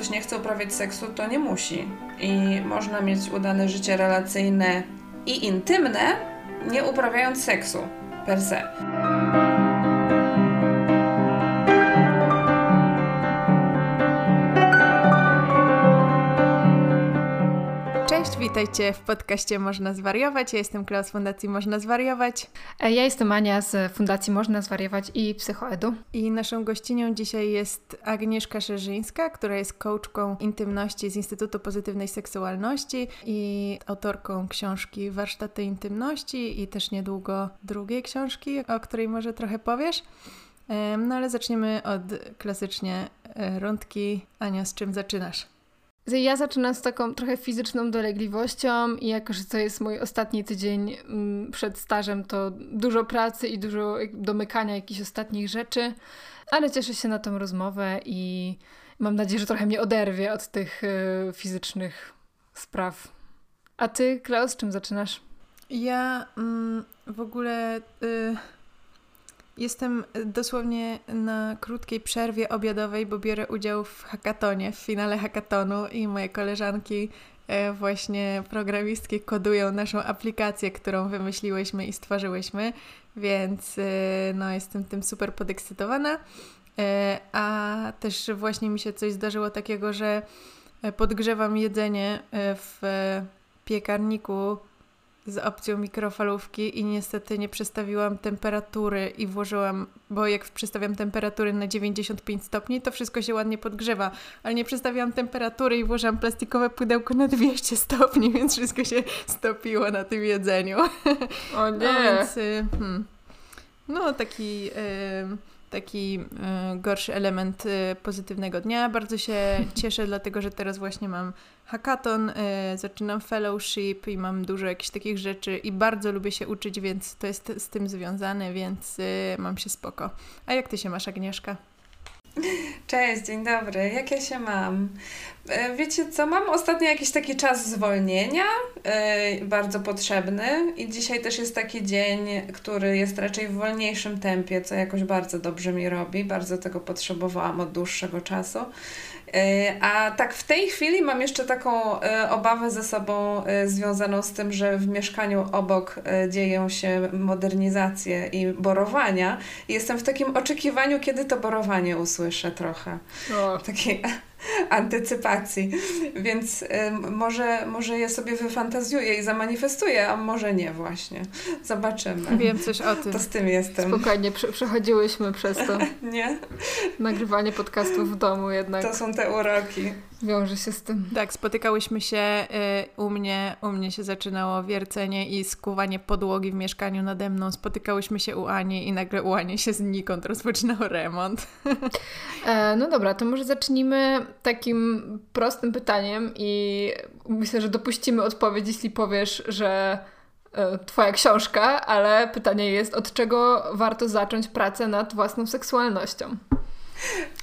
ktoś nie chce uprawiać seksu, to nie musi. I można mieć udane życie relacyjne i intymne, nie uprawiając seksu per se. Witajcie w podcaście Można Zwariować. Ja jestem Klaus z Fundacji Można Zwariować. E, ja jestem Ania z Fundacji Można Zwariować i Psychoedu. I naszą gościnią dzisiaj jest Agnieszka Szerzyńska, która jest coachką intymności z Instytutu Pozytywnej Seksualności i autorką książki Warsztaty Intymności i też niedługo drugiej książki, o której może trochę powiesz. No ale zaczniemy od klasycznie e, rundki. Ania, z czym zaczynasz? Ja zaczynam z taką trochę fizyczną dolegliwością i jako, że to jest mój ostatni tydzień mm, przed stażem, to dużo pracy i dużo domykania jakichś ostatnich rzeczy, ale cieszę się na tą rozmowę i mam nadzieję, że trochę mnie oderwie od tych y, fizycznych spraw. A ty, Klaus, czym zaczynasz? Ja mm, w ogóle... Y Jestem dosłownie na krótkiej przerwie obiadowej, bo biorę udział w hackatonie, w finale hackatonu i moje koleżanki e, właśnie programistki kodują naszą aplikację, którą wymyśliłyśmy i stworzyłyśmy, więc e, no, jestem tym super podekscytowana. E, a też właśnie mi się coś zdarzyło takiego, że podgrzewam jedzenie w piekarniku z opcją mikrofalówki i niestety nie przestawiłam temperatury i włożyłam, bo jak przestawiam temperatury na 95 stopni, to wszystko się ładnie podgrzewa, ale nie przestawiłam temperatury i włożyłam plastikowe pudełko na 200 stopni, więc wszystko się stopiło na tym jedzeniu. O nie! No, więc, y, hmm, no taki... Yy, taki y, gorszy element y, pozytywnego dnia. Bardzo się cieszę, dlatego że teraz właśnie mam hackathon, y, zaczynam fellowship i mam dużo jakichś takich rzeczy i bardzo lubię się uczyć, więc to jest z tym związane, więc y, mam się spoko. A jak ty się masz, Agnieszka? Cześć, dzień dobry. Jak ja się mam? E, wiecie co, mam ostatnio jakiś taki czas zwolnienia, yy, bardzo potrzebny i dzisiaj też jest taki dzień, który jest raczej w wolniejszym tempie, co jakoś bardzo dobrze mi robi, bardzo tego potrzebowałam od dłuższego czasu. E, a tak w tej chwili mam jeszcze taką e, obawę ze sobą e, związaną z tym, że w mieszkaniu obok dzieją się modernizacje i borowania. I jestem w takim oczekiwaniu, kiedy to borowanie usłyszę trochę. O. Takiej antycypacji. Więc y, może, może je sobie wyfantazjuję i zamanifestuję, a może nie właśnie. Zobaczymy. Wiem coś o tym. To z tym jestem. Spokojnie, przechodziłyśmy przez to. nie? Nagrywanie podcastów w domu jednak. To są te uroki. Wiąże się z tym. Tak, spotykałyśmy się y, u mnie, u mnie się zaczynało wiercenie i skuwanie podłogi w mieszkaniu nade mną. Spotykałyśmy się u Ani i nagle u Ani się znikąd rozpoczynał remont. E, no dobra, to może zacznijmy takim prostym pytaniem i myślę, że dopuścimy odpowiedź, jeśli powiesz, że e, Twoja książka, ale pytanie jest, od czego warto zacząć pracę nad własną seksualnością?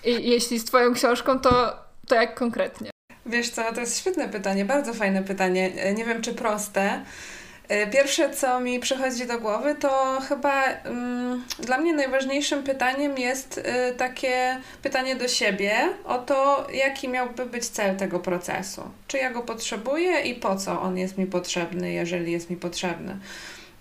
I jeśli z Twoją książką, to to jak konkretnie? Wiesz co, to jest świetne pytanie, bardzo fajne pytanie. E, nie wiem, czy proste. E, pierwsze, co mi przychodzi do głowy, to chyba um, dla mnie najważniejszym pytaniem jest y, takie pytanie do siebie o to, jaki miałby być cel tego procesu. Czy ja go potrzebuję i po co on jest mi potrzebny, jeżeli jest mi potrzebny.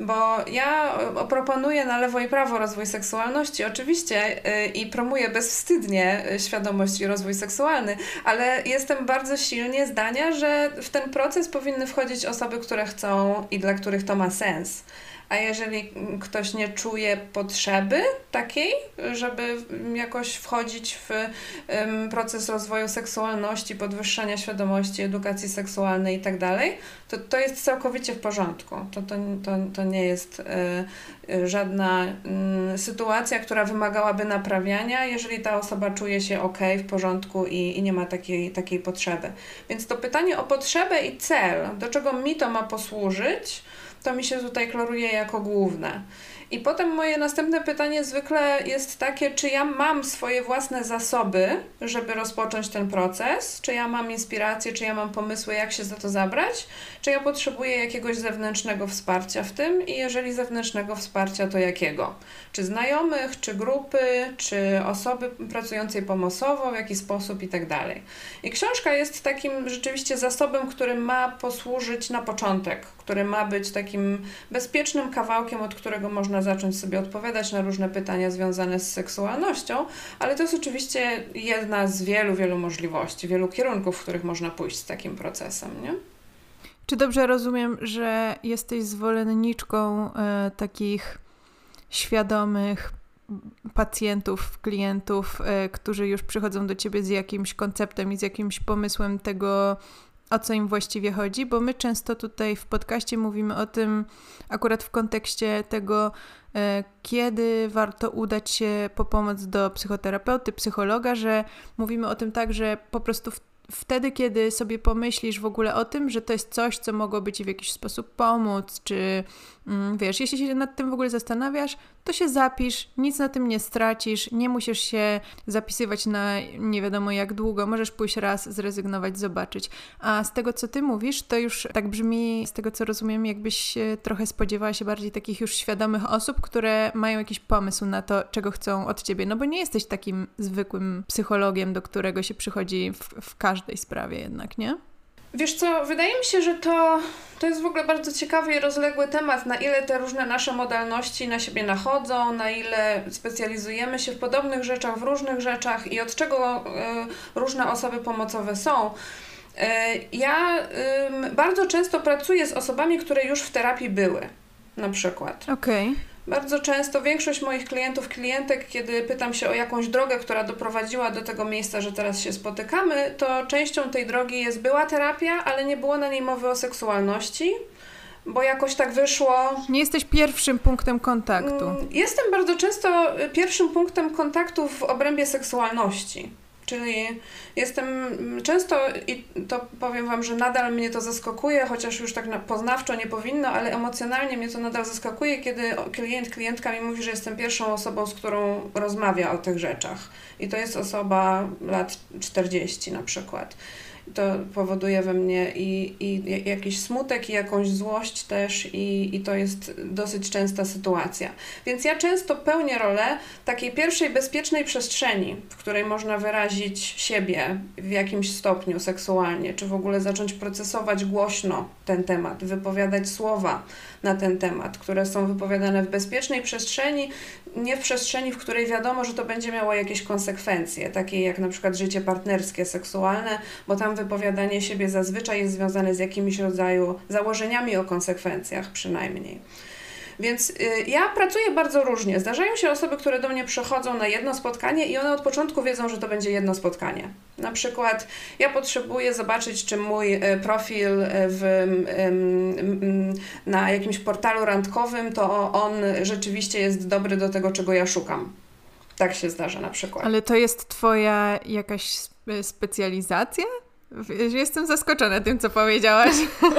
Bo ja e, proponuję na lewo i prawo rozwój seksualności, oczywiście, e, i promuję bezwstydnie e, świadomość i rozwój seksualny, ale jestem bardzo silnie zdania, że w ten proces powinny wchodzić osoby, które chcą i dla których to ma sens. A jeżeli ktoś nie czuje potrzeby takiej, żeby jakoś wchodzić w proces rozwoju seksualności, podwyższania świadomości, edukacji seksualnej i tak dalej, to to jest całkowicie w porządku. To, to, to, to nie jest y, żadna y, sytuacja, która wymagałaby naprawiania, jeżeli ta osoba czuje się ok, w porządku i, i nie ma takiej, takiej potrzeby. Więc to pytanie o potrzebę i cel, do czego mi to ma posłużyć, To mi się tutaj klaruje jako główne. I potem moje następne pytanie zwykle jest takie, czy ja mam swoje własne zasoby, żeby rozpocząć ten proces, czy ja mam inspirację, czy ja mam pomysły, jak się za to zabrać, czy ja potrzebuję jakiegoś zewnętrznego wsparcia w tym i jeżeli zewnętrznego wsparcia, to jakiego? Czy znajomych, czy grupy, czy osoby pracującej pomocowo, w jaki sposób i tak dalej. I książka jest takim rzeczywiście zasobem, który ma posłużyć na początek, który ma być takim bezpiecznym kawałkiem, od którego można zacząć sobie odpowiadać na różne pytania związane z seksualnością, ale to jest oczywiście jedna z wielu, wielu możliwości, wielu kierunków, w których można pójść z takim procesem, nie? Czy dobrze rozumiem, że jesteś zwolenniczką e, takich świadomych pacjentów, klientów, e, którzy już przychodzą do ciebie z jakimś konceptem i z jakimś pomysłem tego, o co im właściwie chodzi, bo my często tutaj w podcaście mówimy o tym, akurat w kontekście tego, e, kiedy warto udać się po pomoc do psychoterapeuty, psychologa, że mówimy o tym tak, że po prostu w wtedy, kiedy sobie pomyślisz w ogóle o tym, że to jest coś, co mogłoby ci w jakiś sposób pomóc, czy wiesz, jeśli się nad tym w ogóle zastanawiasz, to się zapisz, nic na tym nie stracisz, nie musisz się zapisywać na nie wiadomo jak długo, możesz pójść raz, zrezygnować, zobaczyć. A z tego, co ty mówisz, to już tak brzmi, z tego co rozumiem, jakbyś trochę spodziewała się bardziej takich już świadomych osób, które mają jakiś pomysł na to, czego chcą od ciebie, no bo nie jesteś takim zwykłym psychologiem, do którego się przychodzi w, w każdej sprawie jednak, nie? Wiesz co, wydaje mi się, że to, to jest w ogóle bardzo ciekawy i rozległy temat, na ile te różne nasze modalności na siebie nachodzą, na ile specjalizujemy się w podobnych rzeczach, w różnych rzeczach i od czego y, różne osoby pomocowe są. Y, ja y, bardzo często pracuję z osobami, które już w terapii były, na przykład. Okej. Okay. Bardzo często większość moich klientów, klientek, kiedy pytam się o jakąś drogę, która doprowadziła do tego miejsca, że teraz się spotykamy, to częścią tej drogi jest była terapia, ale nie było na niej mowy o seksualności bo jakoś tak wyszło. Nie jesteś pierwszym punktem kontaktu. Mm, jestem bardzo często pierwszym punktem kontaktu w obrębie seksualności. Czyli jestem często, i to powiem Wam, że nadal mnie to zaskakuje, chociaż już tak poznawczo nie powinno, ale emocjonalnie mnie to nadal zaskakuje, kiedy klient, klientka mi mówi, że jestem pierwszą osobą, z którą rozmawia o tych rzeczach. I to jest osoba lat 40 na przykład to powoduje we mnie i, i jakiś smutek, i jakąś złość też, i, i to jest dosyć częsta sytuacja. Więc ja często pełnię rolę takiej pierwszej bezpiecznej przestrzeni, w której można wyrazić siebie w jakimś stopniu seksualnie, czy w ogóle zacząć procesować głośno ten temat, wypowiadać słowa na ten temat, które są wypowiadane w bezpiecznej przestrzeni, nie w przestrzeni, w której wiadomo, że to będzie miało jakieś konsekwencje, takie jak na przykład życie partnerskie, seksualne, bo tam wypowiadanie siebie zazwyczaj jest związane z jakimiś rodzaju założeniami o konsekwencjach przynajmniej. Więc y, ja pracuję bardzo różnie. Zdarzają się osoby, które do mnie przychodzą na jedno spotkanie i one od początku wiedzą, że to będzie jedno spotkanie. Na przykład ja potrzebuję zobaczyć, czy mój y, profil y, w, na jakimś portalu randkowym, to on rzeczywiście jest dobry do tego, czego ja szukam. Tak się zdarza na przykład. Ale to jest Twoja jakaś specjalizacja? Jestem zaskoczona tym, co powiedziałaś,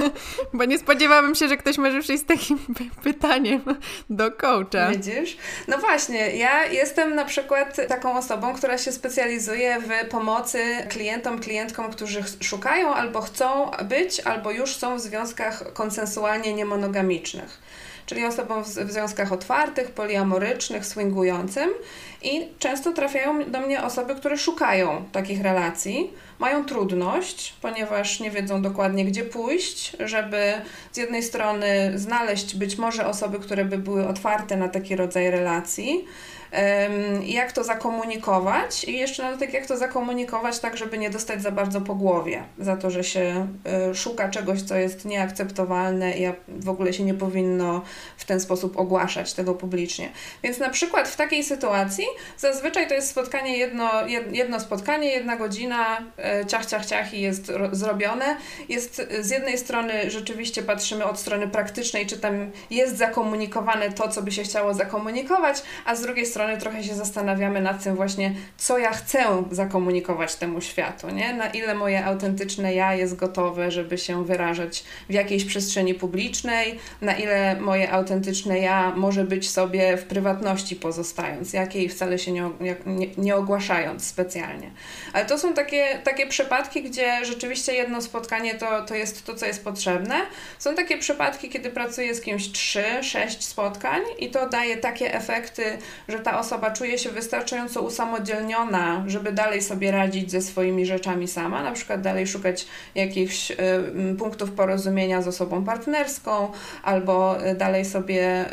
bo nie spodziewałabym się, że ktoś może przyjść z takim pytaniem do coacha. Widzisz? No właśnie, ja jestem na przykład taką osobą, która się specjalizuje w pomocy klientom, klientkom, którzy szukają albo chcą być, albo już są w związkach konsensualnie niemonogamicznych czyli osobom w, w związkach otwartych, poliamorycznych, swingującym i często trafiają do mnie osoby, które szukają takich relacji, mają trudność, ponieważ nie wiedzą dokładnie, gdzie pójść, żeby z jednej strony znaleźć być może osoby, które by były otwarte na taki rodzaj relacji, jak to zakomunikować i jeszcze na dodatek jak to zakomunikować tak, żeby nie dostać za bardzo po głowie, za to, że się e, szuka czegoś, co jest nieakceptowalne i w ogóle się nie powinno w ten sposób ogłaszać tego publicznie. Więc na przykład w takiej sytuacji zazwyczaj to jest spotkanie jedno, jedno spotkanie, jedna godzina, e, ciach, ciach, ciach i jest zrobione. Jest z jednej strony rzeczywiście patrzymy od strony praktycznej, czy tam jest zakomunikowane to, co by się chciało zakomunikować, a z drugiej strony strony trochę się zastanawiamy nad tym właśnie, co ja chcę zakomunikować temu światu, nie? Na ile moje autentyczne ja jest gotowe, żeby się wyrażać w jakiejś przestrzeni publicznej, na ile moje autentyczne ja może być sobie w prywatności pozostając, jakiej wcale się nie, nie, nie ogłaszając specjalnie. Ale to są takie, takie przypadki, gdzie rzeczywiście jedno spotkanie to, to jest to, co jest potrzebne. Są takie przypadki, kiedy pracuję z kimś 3-6 spotkań i to daje takie efekty, że ta osoba czuje się wystarczająco usamodzielniona, żeby dalej sobie radzić ze swoimi rzeczami sama, na przykład dalej szukać jakichś y, punktów porozumienia z osobą partnerską, albo y, dalej sobie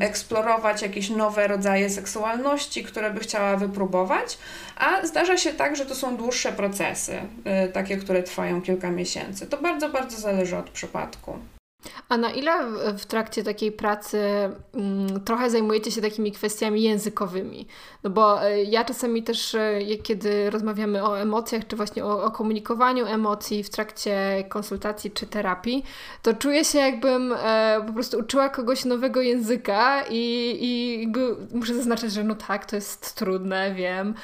eksplorować jakieś nowe rodzaje seksualności, które by chciała wypróbować, a zdarza się tak, że to są dłuższe procesy, y, takie, które trwają kilka miesięcy. To bardzo, bardzo zależy od przypadku. A na ile w trakcie takiej pracy mm, trochę zajmujecie się takimi kwestiami językowymi? No bo e, ja czasami też, e, kiedy rozmawiamy o emocjach, czy właśnie o, o, komunikowaniu emocji w trakcie konsultacji czy terapii, to czuję się jakbym e, po prostu uczyła kogoś nowego języka i, i muszę zaznaczyć, że no tak, to jest trudne, wiem,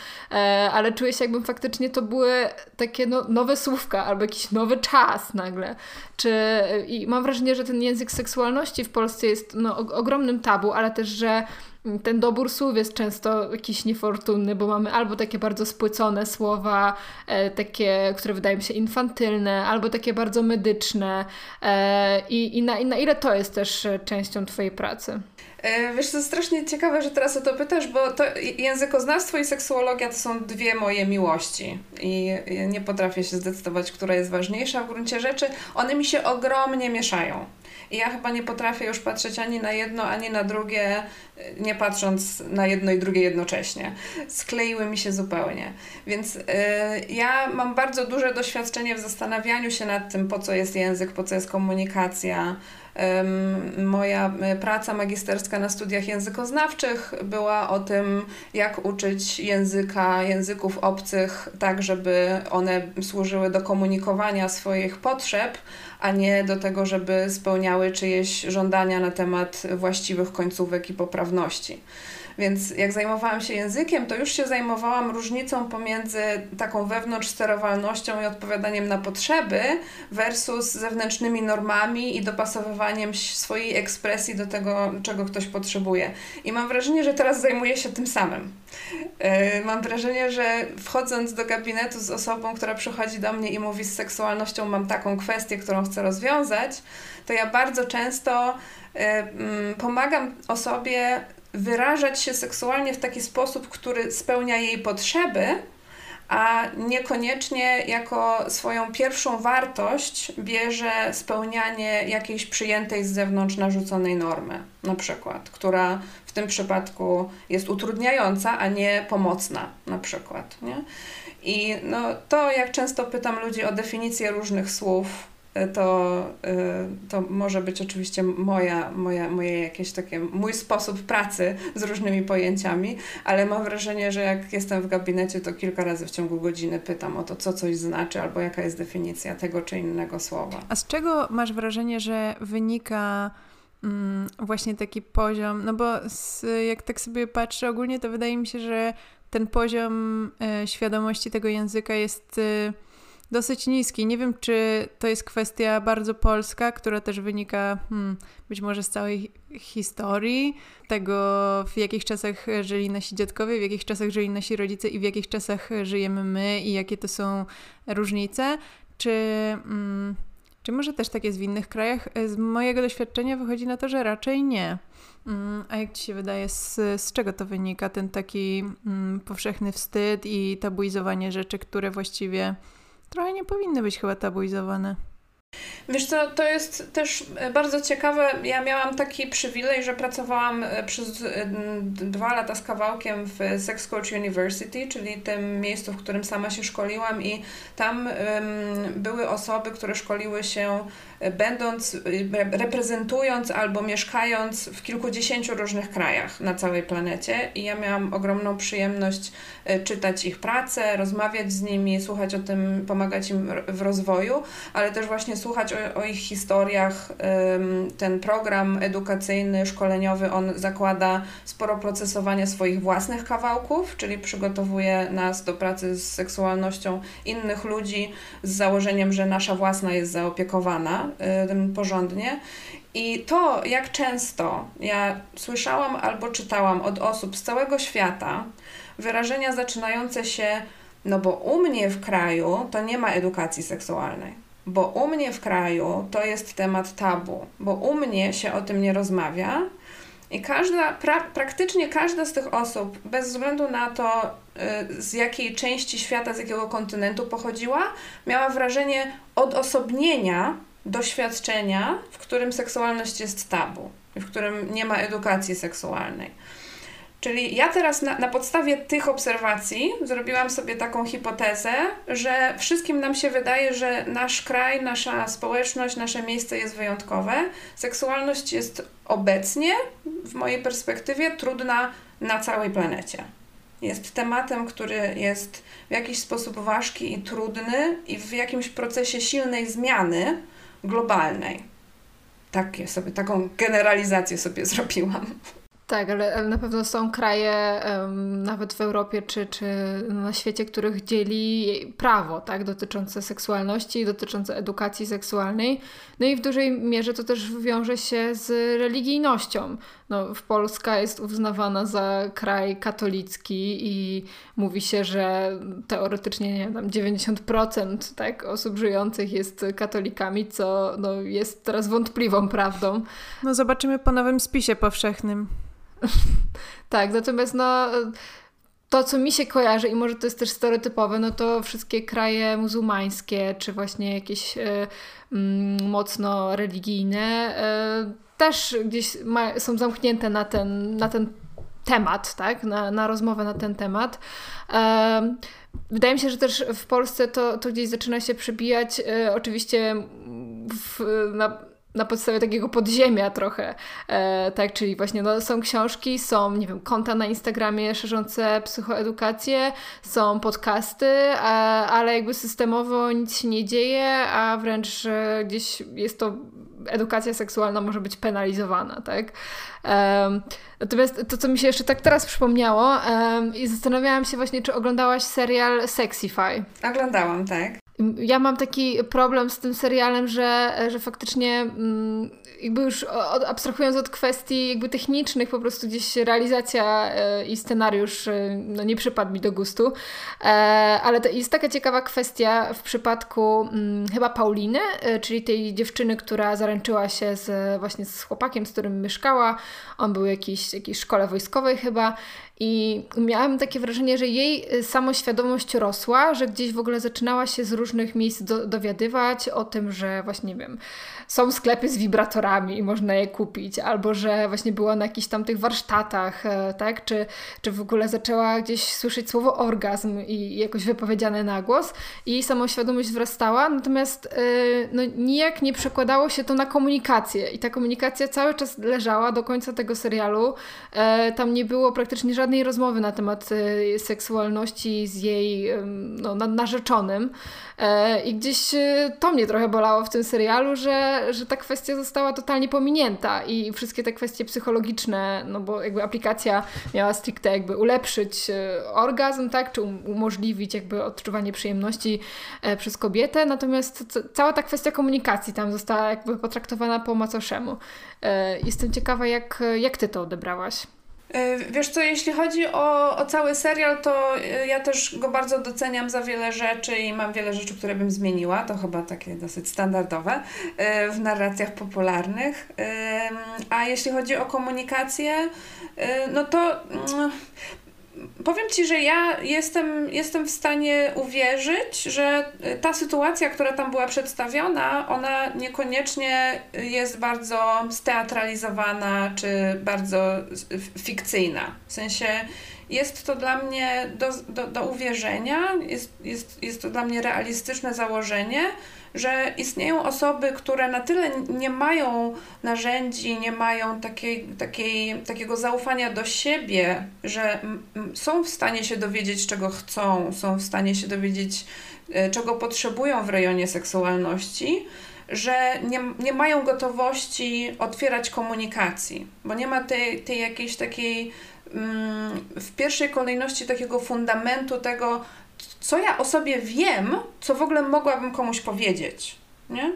ale czuję się jakbym faktycznie to były takie no, nowe słówka albo jakiś nowy czas nagle. Czy, I mam wrażenie, że ten język seksualności w Polsce jest no, ogromnym tabu, ale też, że ten dobór słów jest często jakiś niefortunny, bo mamy albo takie bardzo spłycone słowa, e, takie, które wydają mi się infantylne, albo takie bardzo medyczne. E, i, i, na, I na ile to jest też częścią Twojej pracy? E, wiesz, to jest strasznie ciekawe, że teraz o to pytasz, bo to językoznawstwo i seksuologia to są dwie moje miłości i nie potrafię się zdecydować, która jest ważniejsza w gruncie rzeczy. One mi się ogromnie mieszają. I ja chyba nie potrafię już patrzeć ani na jedno, ani na drugie, nie patrząc na jedno i drugie jednocześnie. Skleiły mi się zupełnie. Więc yy, ja mam bardzo duże doświadczenie w zastanawianiu się nad tym, po co jest język, po co jest komunikacja, Moja e, praca magisterska na studiach językoznawczych była o tym, jak uczyć języka, języków obcych, tak żeby one służyły do komunikowania swoich potrzeb, a nie do tego, żeby spełniały czyjeś żądania na temat właściwych końcówek i poprawności. Więc jak zajmowałam się językiem, to już się zajmowałam różnicą pomiędzy taką wewnątrz sterowalnością i odpowiadaniem na potrzeby versus zewnętrznymi normami i dopasowywaniem swojej ekspresji do tego, czego ktoś potrzebuje. I mam wrażenie, że teraz zajmuję się tym samym. E, mam wrażenie, że wchodząc do gabinetu z osobą, która przychodzi do mnie i mówi z seksualnością mam taką kwestię, którą chcę rozwiązać, to ja bardzo często e, pomagam osobie wyrażać się seksualnie w taki sposób, który spełnia jej potrzeby, a niekoniecznie jako swoją pierwszą wartość bierze spełnianie jakiejś przyjętej z zewnątrz narzuconej normy, na przykład, która w tym przypadku jest utrudniająca, a nie pomocna, na przykład. Nie? I no, to, jak często pytam ludzi o definicję różnych słów, to, e, to może być oczywiście moja, moja, moje jakieś takie, mój sposób pracy z różnymi pojęciami, ale mam wrażenie, że jak jestem w gabinecie, to kilka razy w ciągu godziny pytam o to, co coś znaczy, albo jaka jest definicja tego czy innego słowa. A z czego masz wrażenie, że wynika mm, właśnie taki poziom? No bo z, jak tak sobie patrzę ogólnie, to wydaje mi się, że ten poziom y, świadomości tego języka jest. Y, dosyć niski. Nie wiem, czy to jest kwestia bardzo polska, która też wynika hmm, być może z całej historii, tego w jakich czasach żyli nasi dziadkowie, w jakich czasach żyli nasi rodzice i w jakich czasach żyjemy my i jakie to są różnice. Czy, hmm, czy może też tak jest w innych krajach? Z mojego doświadczenia wychodzi na to, że raczej nie. Hmm, a jak Ci się wydaje, z, z czego to wynika, ten taki mm, powszechny wstyd i tabuizowanie rzeczy, które właściwie trochę nie powinny być chyba tabuizowane. Wiesz co, to jest też e, bardzo ciekawe. Ja miałam taki przywilej, że pracowałam e, przez e, dwa lata z kawałkiem w Sex Coach University, czyli tym miejscu, w którym sama się szkoliłam i tam um, były osoby, które szkoliły się będąc, reprezentując albo mieszkając w kilkudziesięciu różnych krajach na całej planecie i ja miałam ogromną przyjemność czytać ich pracę, rozmawiać z nimi, słuchać o tym, pomagać im w rozwoju, ale też właśnie słuchać o, o ich historiach. Ten program edukacyjny, szkoleniowy, on zakłada sporo procesowania swoich własnych kawałków, czyli przygotowuje nas do pracy z seksualnością innych ludzi z założeniem, że nasza własna jest zaopiekowana porządnie. I to, jak często ja słyszałam albo czytałam od osób z całego świata wyrażenia zaczynające się, no bo u mnie w kraju to nie ma edukacji seksualnej, bo u mnie w kraju to jest temat tabu, bo u mnie się o tym nie rozmawia. I każda, pra, praktycznie każda z tych osób, bez względu na to, y, z jakiej części świata, z jakiego kontynentu pochodziła, miała wrażenie odosobnienia doświadczenia, w którym seksualność jest tabu, w którym nie ma edukacji seksualnej. Czyli ja teraz na, na podstawie tych obserwacji zrobiłam sobie taką hipotezę, że wszystkim nam się wydaje, że nasz kraj, nasza społeczność, nasze miejsce jest wyjątkowe. Seksualność jest obecnie, w mojej perspektywie, trudna na całej planecie. Jest tematem, który jest w jakiś sposób ważki i trudny i w jakimś procesie silnej zmiany globalnej. Takie sobie, taką generalizację sobie zrobiłam. Tak, ale, ale na pewno są kraje, um, nawet w Europie czy, czy na świecie, których dzieli prawo tak, dotyczące seksualności, dotyczące edukacji seksualnej. No i w dużej mierze to też wiąże się z religijnością. No, Polska jest uznawana za kraj katolicki i mówi się, że teoretycznie nie wiem, tam 90% tak, osób żyjących jest katolikami, co no, jest teraz wątpliwą prawdą. No zobaczymy po nowym spisie powszechnym. tak, natomiast no to, co mi się kojarzy, i może to jest też stereotypowe, no to wszystkie kraje muzułmańskie, czy właśnie jakieś y, mocno religijne, y, też gdzieś ma, są zamknięte na ten, na ten temat, tak? na, na rozmowę na ten temat. Wydaje mi się, że też w Polsce to, to gdzieś zaczyna się przebijać. Oczywiście w, na, na podstawie takiego podziemia trochę, e, tak, czyli właśnie no, są książki, są, nie wiem, konta na Instagramie szerzące psychoedukację, są podcasty, ale jakby systemowo nic się nie dzieje, a wręcz e, gdzieś jest to edukacja seksualna może być penalizowana, tak? Um, natomiast to, co mi się jeszcze tak teraz przypomniało i zastanawiałam się właśnie, czy oglądałaś serial Sexify. Oglądałam, tak. Ja mam taki problem z tym serialem, że, że faktycznie mm, jakby już abstrahując od kwestii jakby technicznych, po prostu gdzieś realizacja e, i scenariusz e, no, nie przypadł mi do gustu. E, ale jest taka ciekawa kwestia w przypadku mm, chyba Pauliny, czyli tej dziewczyny, która zaręczyła się z, właśnie z chłopakiem, z którym mieszkała. On był jakiś, jakiejś szkole wojskowej chyba i miałam takie wrażenie, że jej samoświadomość rosła, że gdzieś w ogóle zaczynała się z różnych miejsc do, dowiadywać o tym, że właśnie, nie wiem, są sklepy z wibratorami i można je kupić, albo że właśnie była na jakichś tam tych warsztatach, e, tak? Czy, czy w ogóle zaczęła gdzieś słyszeć słowo orgazm i jakoś wypowiedziane na głos i samoświadomość wzrastała, natomiast e, no, nijak nie przekładało się to na komunikację i ta komunikacja cały czas leżała do końca tego serialu. E, tam nie było praktycznie żadnej rozmowy na temat seksualności z jej no, narzeczonym. E, I gdzieś e, to mnie trochę bolało w tym serialu, że, że ta kwestia została totalnie pominięta i wszystkie te kwestie psychologiczne, no bo jakby aplikacja miała stricte jakby ulepszyć orgazm, tak, czy um, umożliwić jakby odczuwanie przyjemności przez kobietę, natomiast cała ta kwestia komunikacji tam została jakby potraktowana po macoszemu. Jestem ciekawa, jak, jak ty to odebrałaś? E, wiesz co, jeśli chodzi o, o cały serial, to e, ja też go bardzo doceniam za wiele rzeczy i mam wiele rzeczy, które bym zmieniła. To chyba takie dosyć standardowe e, w narracjach popularnych. A jeśli chodzi o komunikację, no to mm, powiem Ci, że ja jestem, jestem w stanie uwierzyć, że ta sytuacja, która tam była przedstawiona, ona niekoniecznie jest bardzo steatralizowana czy bardzo fikcyjna. W sensie jest to dla mnie do, do, do uwierzenia, jest, jest, jest to dla mnie realistyczne założenie, że istnieją osoby, które na tyle nie mają narzędzi, nie mają takiej, takiej, takiego zaufania do siebie, że są w stanie się dowiedzieć, czego chcą, są w stanie się dowiedzieć, e, czego potrzebują w rejonie seksualności, że nie, nie mają gotowości otwierać komunikacji, bo nie ma tej, tej jakiejś takiej mm, w pierwszej kolejności takiego fundamentu tego, co ja o sobie wiem, co w ogóle mogłabym komuś powiedzieć. Nie?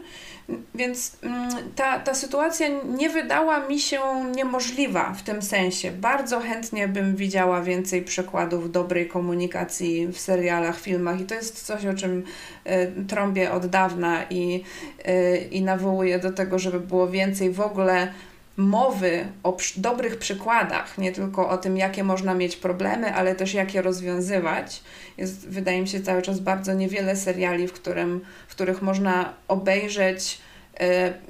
Więc mm, ta, ta sytuacja nie wydała mi się niemożliwa w tym sensie. Bardzo chętnie bym widziała więcej przykładów dobrej komunikacji w serialach, filmach, i to jest coś, o czym y, trąbię od dawna i, y, i nawołuję do tego, żeby było więcej w ogóle mowy o dobrych przykładach, nie tylko o tym, jakie można mieć problemy, ale też jak je rozwiązywać. Jest, wydaje mi się, cały czas bardzo niewiele seriali, w, którym, w których można obejrzeć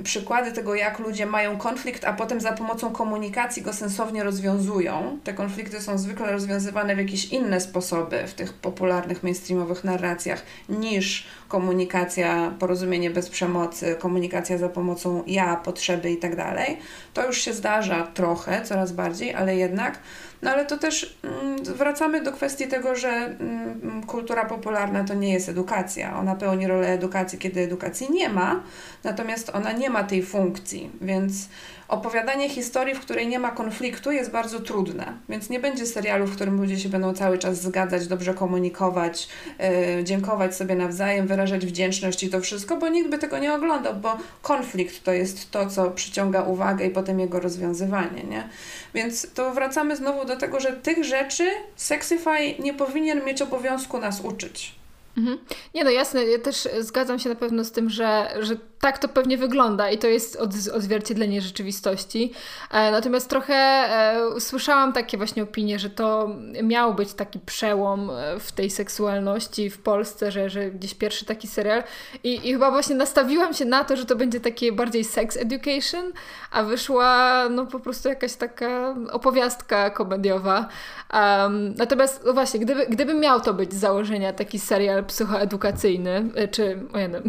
przykłady tego, jak ludzie mają konflikt, a potem za pomocą komunikacji go sensownie rozwiązują. Te konflikty są zwykle rozwiązywane w jakieś inne sposoby w tych popularnych mainstreamowych narracjach niż komunikacja, porozumienie bez przemocy, komunikacja za pomocą ja, potrzeby i tak dalej. To już się zdarza trochę, coraz bardziej, ale jednak no ale to też mm, wracamy do kwestii tego, że mm, kultura popularna to nie jest edukacja. Ona pełni rolę edukacji, kiedy edukacji nie ma, natomiast ona nie ma tej funkcji, więc opowiadanie historii, w której nie ma konfliktu, jest bardzo trudne. Więc nie będzie serialu, w którym ludzie się będą cały czas zgadzać, dobrze komunikować, yy, dziękować sobie nawzajem, wyrażać wdzięczność i to wszystko, bo nikt by tego nie oglądał, bo konflikt to jest to, co przyciąga uwagę i potem jego rozwiązywanie. Nie? Więc to wracamy znowu do tego, że tych rzeczy Sexify nie powinien mieć obowiązku nas uczyć. Mhm. Nie no jasne, ja też zgadzam się na pewno z tym, że, że tak to pewnie wygląda i to jest odzwierciedlenie rzeczywistości. E, natomiast trochę e, słyszałam takie właśnie opinie, że to miał być taki przełom e, w tej seksualności w Polsce, że, że gdzieś pierwszy taki serial I, i chyba właśnie nastawiłam się na to, że to będzie takie bardziej sex education, a wyszła no po prostu jakaś taka opowiastka komediowa. Um, natomiast no właśnie, gdyby, gdyby miał to być z założenia taki serial psychoedukacyjny, czy o jednym,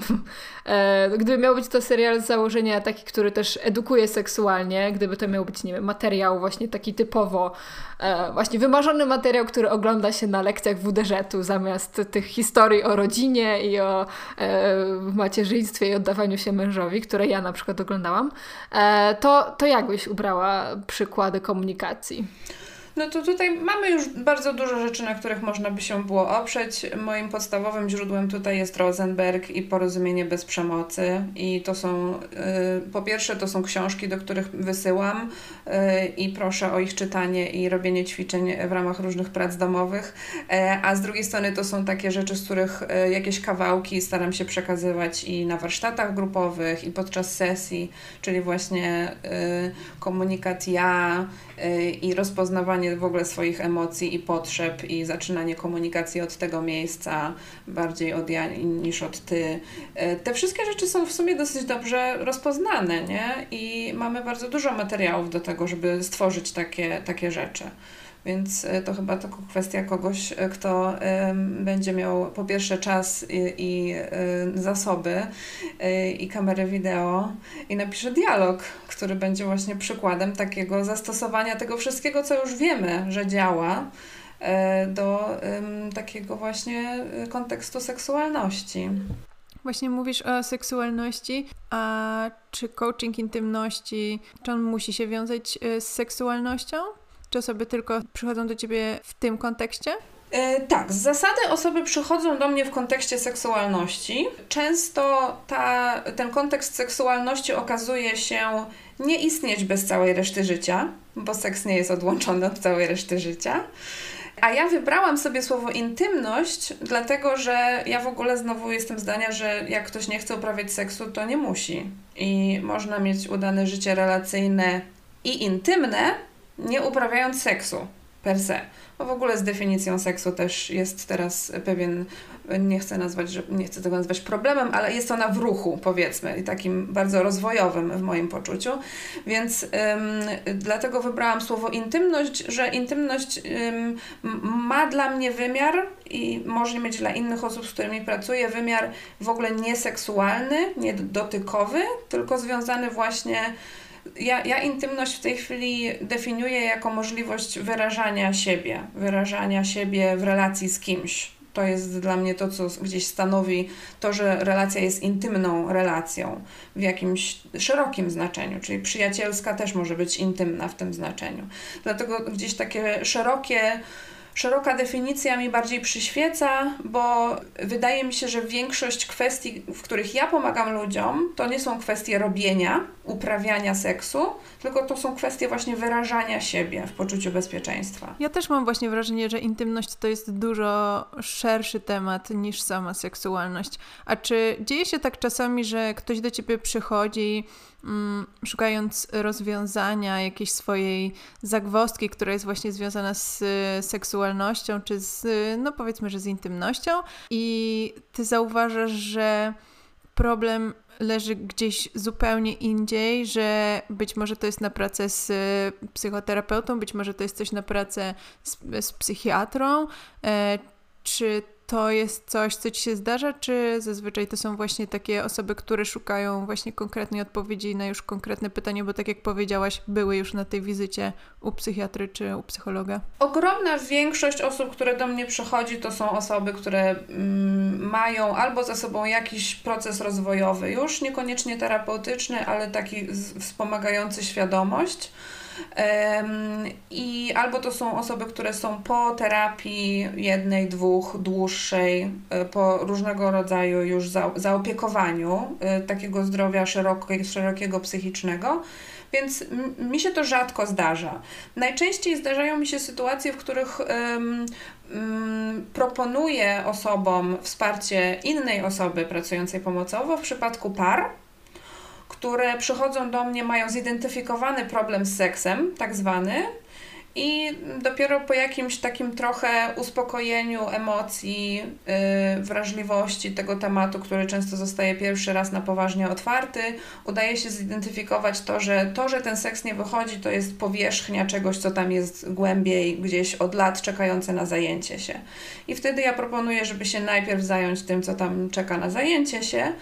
gdyby miał być to serial z założenia taki, który też edukuje seksualnie, gdyby to miał być, nie wiem, materiał właśnie taki typowo, e, właśnie wymarzony materiał, który ogląda się na lekcjach WDŻ-u zamiast tych historii o rodzinie i o e, macierzyństwie i oddawaniu się mężowi, które ja na przykład oglądałam, e, to, to jak byś ubrała przykłady komunikacji? No to tutaj mamy już bardzo dużo rzeczy, na których można by się było oprzeć. Moim podstawowym źródłem tutaj jest Rosenberg i Porozumienie bez przemocy. I to są, y, po pierwsze, to są książki, do których wysyłam y, i proszę o ich czytanie i robienie ćwiczeń w ramach różnych prac domowych. E, a z drugiej strony to są takie rzeczy, z których y, jakieś kawałki staram się przekazywać i na warsztatach grupowych, i podczas sesji, czyli właśnie komunikat ja i rozpoznawanie w ogóle swoich emocji i potrzeb i zaczynanie komunikacji od tego miejsca, bardziej od ja niż od ty. E, te wszystkie rzeczy są w sumie dosyć dobrze rozpoznane, nie? I mamy bardzo dużo materiałów do tego, żeby stworzyć takie, takie rzeczy. Więc e, to chyba tylko kwestia kogoś, e, kto będzie miał po pierwsze czas i, i e, zasoby i kamerę wideo i napisze dialog, który będzie właśnie przykładem takiego zastosowania tego wszystkiego, co już wiemy, że działa do takiego właśnie kontekstu seksualności. Właśnie mówisz o seksualności, a czy coaching intymności, czy on musi się wiązać z seksualnością? Czy osoby tylko przychodzą do ciebie w tym kontekście? E, tak, z zasady osoby przychodzą do mnie w kontekście seksualności. Często ta, ten kontekst seksualności okazuje się nie istnieć bez całej reszty życia, bo seks nie jest odłączony od całej reszty życia. A ja wybrałam sobie słowo intymność, dlatego że ja w ogóle znowu jestem zdania, że jak ktoś nie chce uprawiać seksu, to nie musi. I można mieć udane życie relacyjne i intymne, nie uprawiając seksu per se. Bo w ogóle z definicją seksu też jest teraz pewien, nie chcę nazwać, że, nie chcę tego nazwać problemem, ale jest ona w ruchu, powiedzmy, i takim bardzo rozwojowym w moim poczuciu. Więc ym, dlatego wybrałam słowo intymność, że intymność ym, ma dla mnie wymiar i może mieć dla innych osób, z którymi pracuję, wymiar w ogóle nieseksualny, nie dotykowy, tylko związany właśnie ja, ja intymność w tej chwili definiuję jako możliwość wyrażania siebie, wyrażania siebie w relacji z kimś. To jest dla mnie to, co gdzieś stanowi to, że relacja jest intymną relacją w jakimś szerokim znaczeniu, czyli przyjacielska też może być intymna w tym znaczeniu. Dlatego gdzieś takie szerokie szeroka definicja mi bardziej przyświeca, bo wydaje mi się, że większość kwestii, w których ja pomagam ludziom, to nie są kwestie robienia, uprawiania seksu, tylko to są kwestie właśnie wyrażania siebie w poczuciu bezpieczeństwa. Ja też mam właśnie wrażenie, że intymność to jest dużo szerszy temat niż sama seksualność. A czy dzieje się tak czasami, że ktoś do ciebie przychodzi szukając rozwiązania jakiejś swojej zagwostki, która jest właśnie związana z seksualnością, czy z, no powiedzmy, że z intymnością. I ty zauważasz, że problem leży gdzieś zupełnie indziej, że być może to jest na pracę z psychoterapeutą, być może to jest coś na pracę z, z psychiatrą, e, czy to jest coś, co ci się zdarza, czy zazwyczaj to są właśnie takie osoby, które szukają właśnie konkretnej odpowiedzi na już konkretne pytanie, bo tak jak powiedziałaś, były już na tej wizycie u psychiatry czy u psychologa? Ogromna większość osób, które do mnie przychodzi, to są osoby, które mm, mają albo za sobą jakiś proces rozwojowy, już niekoniecznie terapeutyczny, ale taki wspomagający świadomość i albo to są osoby, które są po terapii jednej, dwóch, dłuższej, e, po różnego rodzaju już za, zaopiekowaniu e, takiego zdrowia szerokiego, szerokiego psychicznego. Więc mi się to rzadko zdarza. Najczęściej zdarzają mi się sytuacje, w których um, um, proponuję osobom wsparcie innej osoby pracującej pomocowo w przypadku par które przychodzą do mnie, mają zidentyfikowany problem z seksem, tak zwany, i dopiero po jakimś takim trochę uspokojeniu emocji, yy, wrażliwości tego tematu, który często zostaje pierwszy raz na poważnie otwarty, udaje się zidentyfikować to, że to, że ten seks nie wychodzi, to jest powierzchnia czegoś, co tam jest głębiej, gdzieś od lat czekające na zajęcie się. I wtedy ja proponuję, żeby się najpierw zająć tym, co tam czeka na zajęcie się,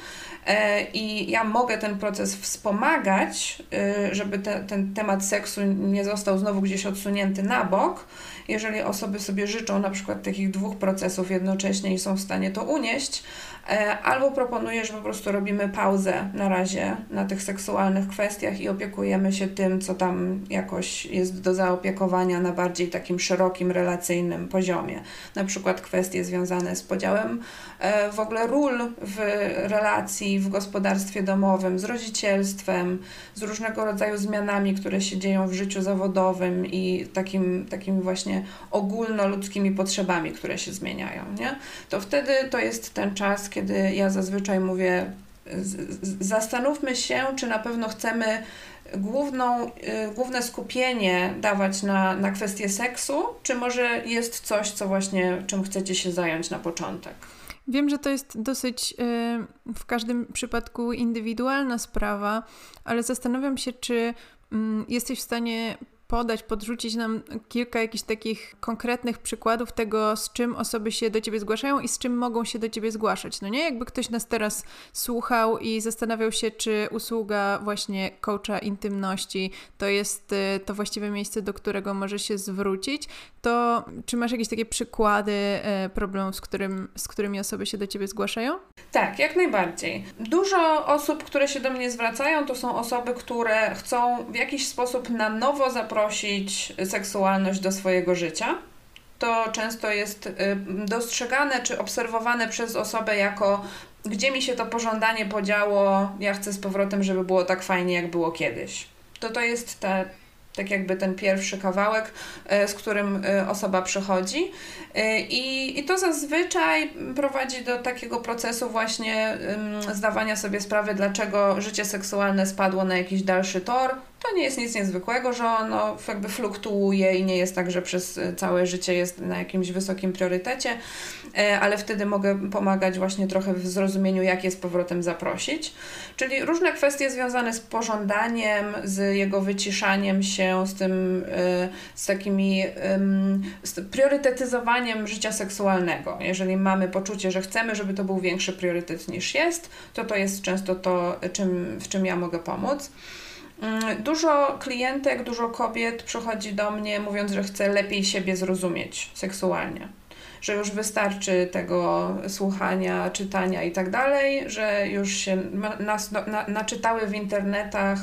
i ja mogę ten proces wspomagać, e, żeby te, ten temat seksu nie został znowu gdzieś odsunięty na bok. Jeżeli osoby sobie życzą na przykład takich dwóch procesów jednocześnie i są w stanie to unieść, E, albo proponuję, że po prostu robimy pauzę na razie na tych seksualnych kwestiach i opiekujemy się tym, co tam jakoś jest do zaopiekowania na bardziej takim szerokim, relacyjnym poziomie. Na przykład kwestie związane z podziałem e, w ogóle ról w relacji, w gospodarstwie domowym, z rodzicielstwem, z różnego rodzaju zmianami, które się dzieją w życiu zawodowym i takim, takimi właśnie ogólnoludzkimi potrzebami, które się zmieniają. Nie? To wtedy to jest ten czas, kiedy ja zazwyczaj mówię, zastanówmy się, czy na pewno chcemy główną, y, główne skupienie dawać na, na kwestię seksu, czy może jest coś, co właśnie czym chcecie się zająć na początek. Wiem, że to jest dosyć y, w każdym przypadku indywidualna sprawa, ale zastanawiam się, czy mm, jesteś w stanie podać, podrzucić nam kilka jakichś takich konkretnych przykładów tego, z czym osoby się do ciebie zgłaszają i z czym mogą się do ciebie zgłaszać. No nie, jakby ktoś nas teraz słuchał i zastanawiał się, czy usługa właśnie coacha intymności to jest y, to właściwe miejsce, do którego może się zwrócić, to czy masz jakieś takie przykłady y, problemów, z, którym, z którymi osoby się do ciebie zgłaszają? Tak, jak najbardziej. Dużo osób, które się do mnie zwracają, to są osoby, które chcą w jakiś sposób na nowo zaprosić zaprosić seksualność do swojego życia. To często jest y, dostrzegane czy obserwowane przez osobę jako gdzie mi się to pożądanie podziało, ja chcę z powrotem, żeby było tak fajnie, jak było kiedyś. To to jest te, tak jakby ten pierwszy kawałek, y, z którym y, osoba przychodzi. I, I to zazwyczaj prowadzi do takiego procesu właśnie zdawania sobie sprawy, dlaczego życie seksualne spadło na jakiś dalszy tor, to nie jest nic niezwykłego, że ono jakby fluktuuje i nie jest tak, że przez całe życie jest na jakimś wysokim priorytecie, e, ale wtedy mogę pomagać właśnie trochę w zrozumieniu, jak je z powrotem zaprosić. Czyli różne kwestie związane z pożądaniem, z jego wyciszaniem się, z tym, e, z takimi, z priorytetyzowaniem życia seksualnego. Jeżeli mamy poczucie, że chcemy, żeby to był większy priorytet niż jest, to to jest często to, czym, w czym ja mogę pomóc. Mm, dużo klientek, dużo kobiet przychodzi do mnie mówiąc, że chce lepiej siebie zrozumieć seksualnie. że już wystarczy tego słuchania, czytania i tak dalej, że już się nas, na, naczytały w internetach,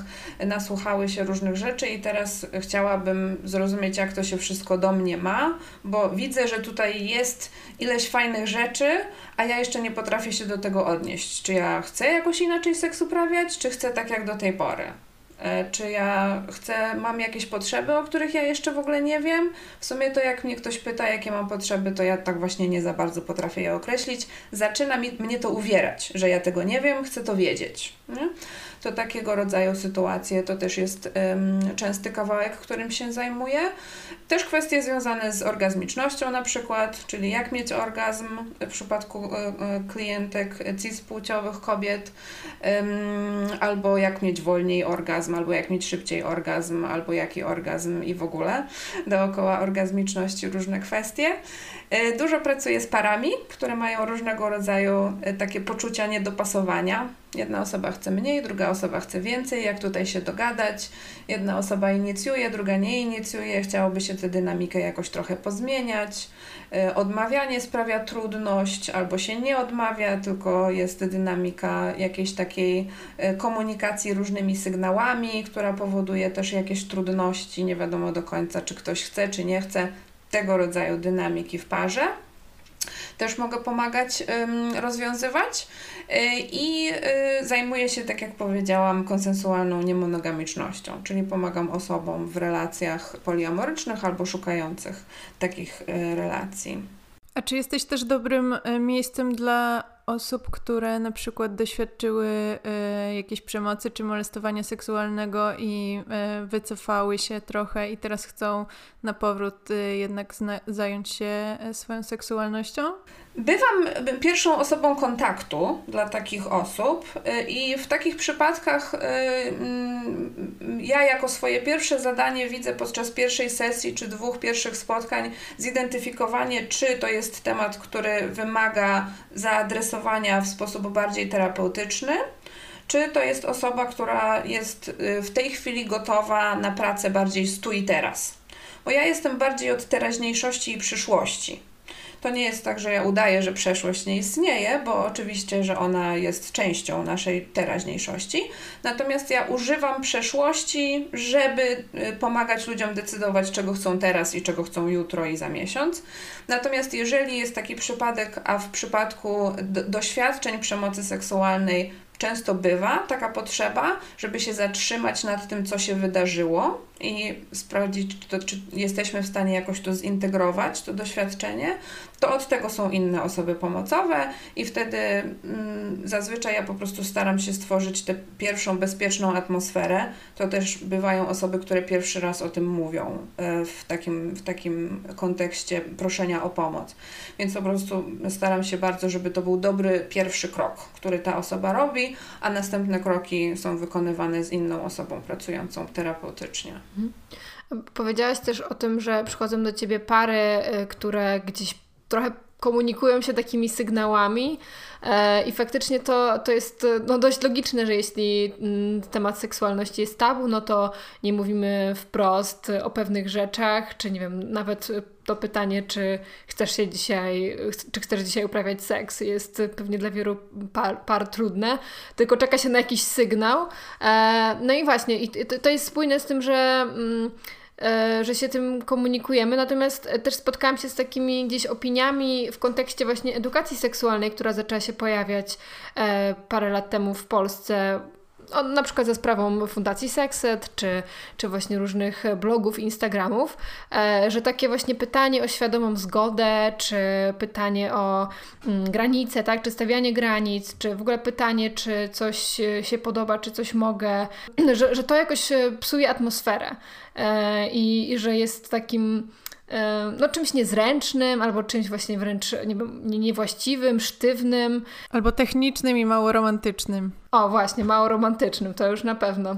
nasłuchały się różnych rzeczy i teraz chciałabym zrozumieć, jak to się wszystko do mnie ma, bo widzę, że tutaj jest ileś fajnych rzeczy, a ja jeszcze nie potrafię się do tego odnieść. Czy ja chcę jakoś inaczej seks uprawiać, czy chcę tak jak do tej pory? E, czy ja chcę, mam jakieś potrzeby, o których ja jeszcze w ogóle nie wiem? W sumie to jak mnie ktoś pyta, jakie mam potrzeby, to ja tak właśnie nie za bardzo potrafię je określić. Zaczyna mi, mnie to uwierać, że ja tego nie wiem, chcę to wiedzieć. Nie? to takiego rodzaju sytuacje to też jest częsty kawałek, którym się zajmuję. Też kwestie związane z orgazmicznością na przykład, czyli jak mieć orgazm w przypadku e, e, klientek cispłciowych kobiet, um, albo jak mieć wolniej orgazm, albo jak mieć szybciej orgazm, albo jaki orgazm i w ogóle dookoła orgazmiczności różne kwestie. E, dużo pracuję z parami, które mają różnego rodzaju takie poczucia niedopasowania. Jedna osoba chce mniej, druga osoba chce więcej, jak tutaj się dogadać. Jedna osoba inicjuje, druga nie inicjuje, chciałoby się tę dynamikę jakoś trochę pozmieniać. E, odmawianie sprawia trudność, albo się nie odmawia, tylko jest dynamika jakiejś takiej e, komunikacji różnymi sygnałami, która powoduje też jakieś trudności. Nie wiadomo do końca, czy ktoś chce, czy nie chce tego rodzaju dynamiki w parze też mogę pomagać rozwiązywać y, i y, zajmuję się, tak jak powiedziałam, konsensualną niemonogamicznością, czyli pomagam osobom w relacjach poliamorycznych albo szukających takich y, relacji. A czy jesteś też dobrym miejscem dla osób, które na przykład doświadczyły y, jakiejś przemocy czy molestowania seksualnego i y, wycofały się trochę i teraz chcą na powrót y, jednak zająć się swoją seksualnością? Bywam pierwszą osobą kontaktu dla takich osób i w takich przypadkach mm, ja jako swoje pierwsze zadanie widzę podczas pierwszej sesji czy dwóch pierwszych spotkań zidentyfikowanie, czy to jest temat, który wymaga zaadresowania w sposób bardziej terapeutyczny, czy to jest osoba, która jest y, w tej chwili gotowa na pracę bardziej stu i teraz. Bo ja jestem bardziej od teraźniejszości i przyszłości. To nie jest tak, że ja udaję, że przeszłość nie istnieje, bo oczywiście, że ona jest częścią naszej teraźniejszości. Natomiast ja używam przeszłości, żeby y, pomagać ludziom decydować, czego chcą teraz i czego chcą jutro i za miesiąc. Natomiast jeżeli jest taki przypadek, a w przypadku doświadczeń przemocy seksualnej często bywa taka potrzeba, żeby się zatrzymać nad tym, co się wydarzyło i sprawdzić, to, czy jesteśmy w stanie jakoś to zintegrować, to doświadczenie, to od tego są inne osoby pomocowe i wtedy mm, zazwyczaj ja po prostu staram się stworzyć tę pierwszą bezpieczną atmosferę. To też bywają osoby, które pierwszy raz o tym mówią e, w takim, w takim kontekście proszenia o pomoc. Więc po prostu staram się bardzo, żeby to był dobry pierwszy krok, który ta osoba robi, a następne kroki są wykonywane z inną osobą pracującą terapeutycznie. Mhm. Powiedziałaś też o tym, że przychodzą do ciebie pary, y, które gdzieś trochę komunikują się takimi sygnałami i faktycznie to, to jest no, dość logiczne, że jeśli mm, temat seksualności jest tabu, no to nie mówimy wprost o pewnych rzeczach, czy nie wiem, nawet to pytanie, czy chcesz się dzisiaj, czy chcesz dzisiaj uprawiać seks, jest pewnie dla wielu par, par trudne, tylko czeka się na jakiś sygnał. E, no i właśnie, i to jest spójne z tym, że mm, E, że się tym komunikujemy. Natomiast e, też spotkałam się z takimi gdzieś opiniami w kontekście właśnie edukacji seksualnej, która zaczęła się pojawiać e, parę lat temu w Polsce na przykład za sprawą Fundacji Sexet, czy, czy właśnie różnych blogów, Instagramów, e, że takie właśnie pytanie o świadomą zgodę, czy pytanie o mm, granice, tak, czy stawianie granic, czy w ogóle pytanie, czy coś się podoba, czy coś mogę, że, że to jakoś psuje atmosferę e, i, i że jest takim no, czymś niezręcznym, albo czymś właśnie wręcz nie, niewłaściwym, sztywnym. Albo technicznym i mało romantycznym. O, właśnie, mało romantycznym, to już na pewno.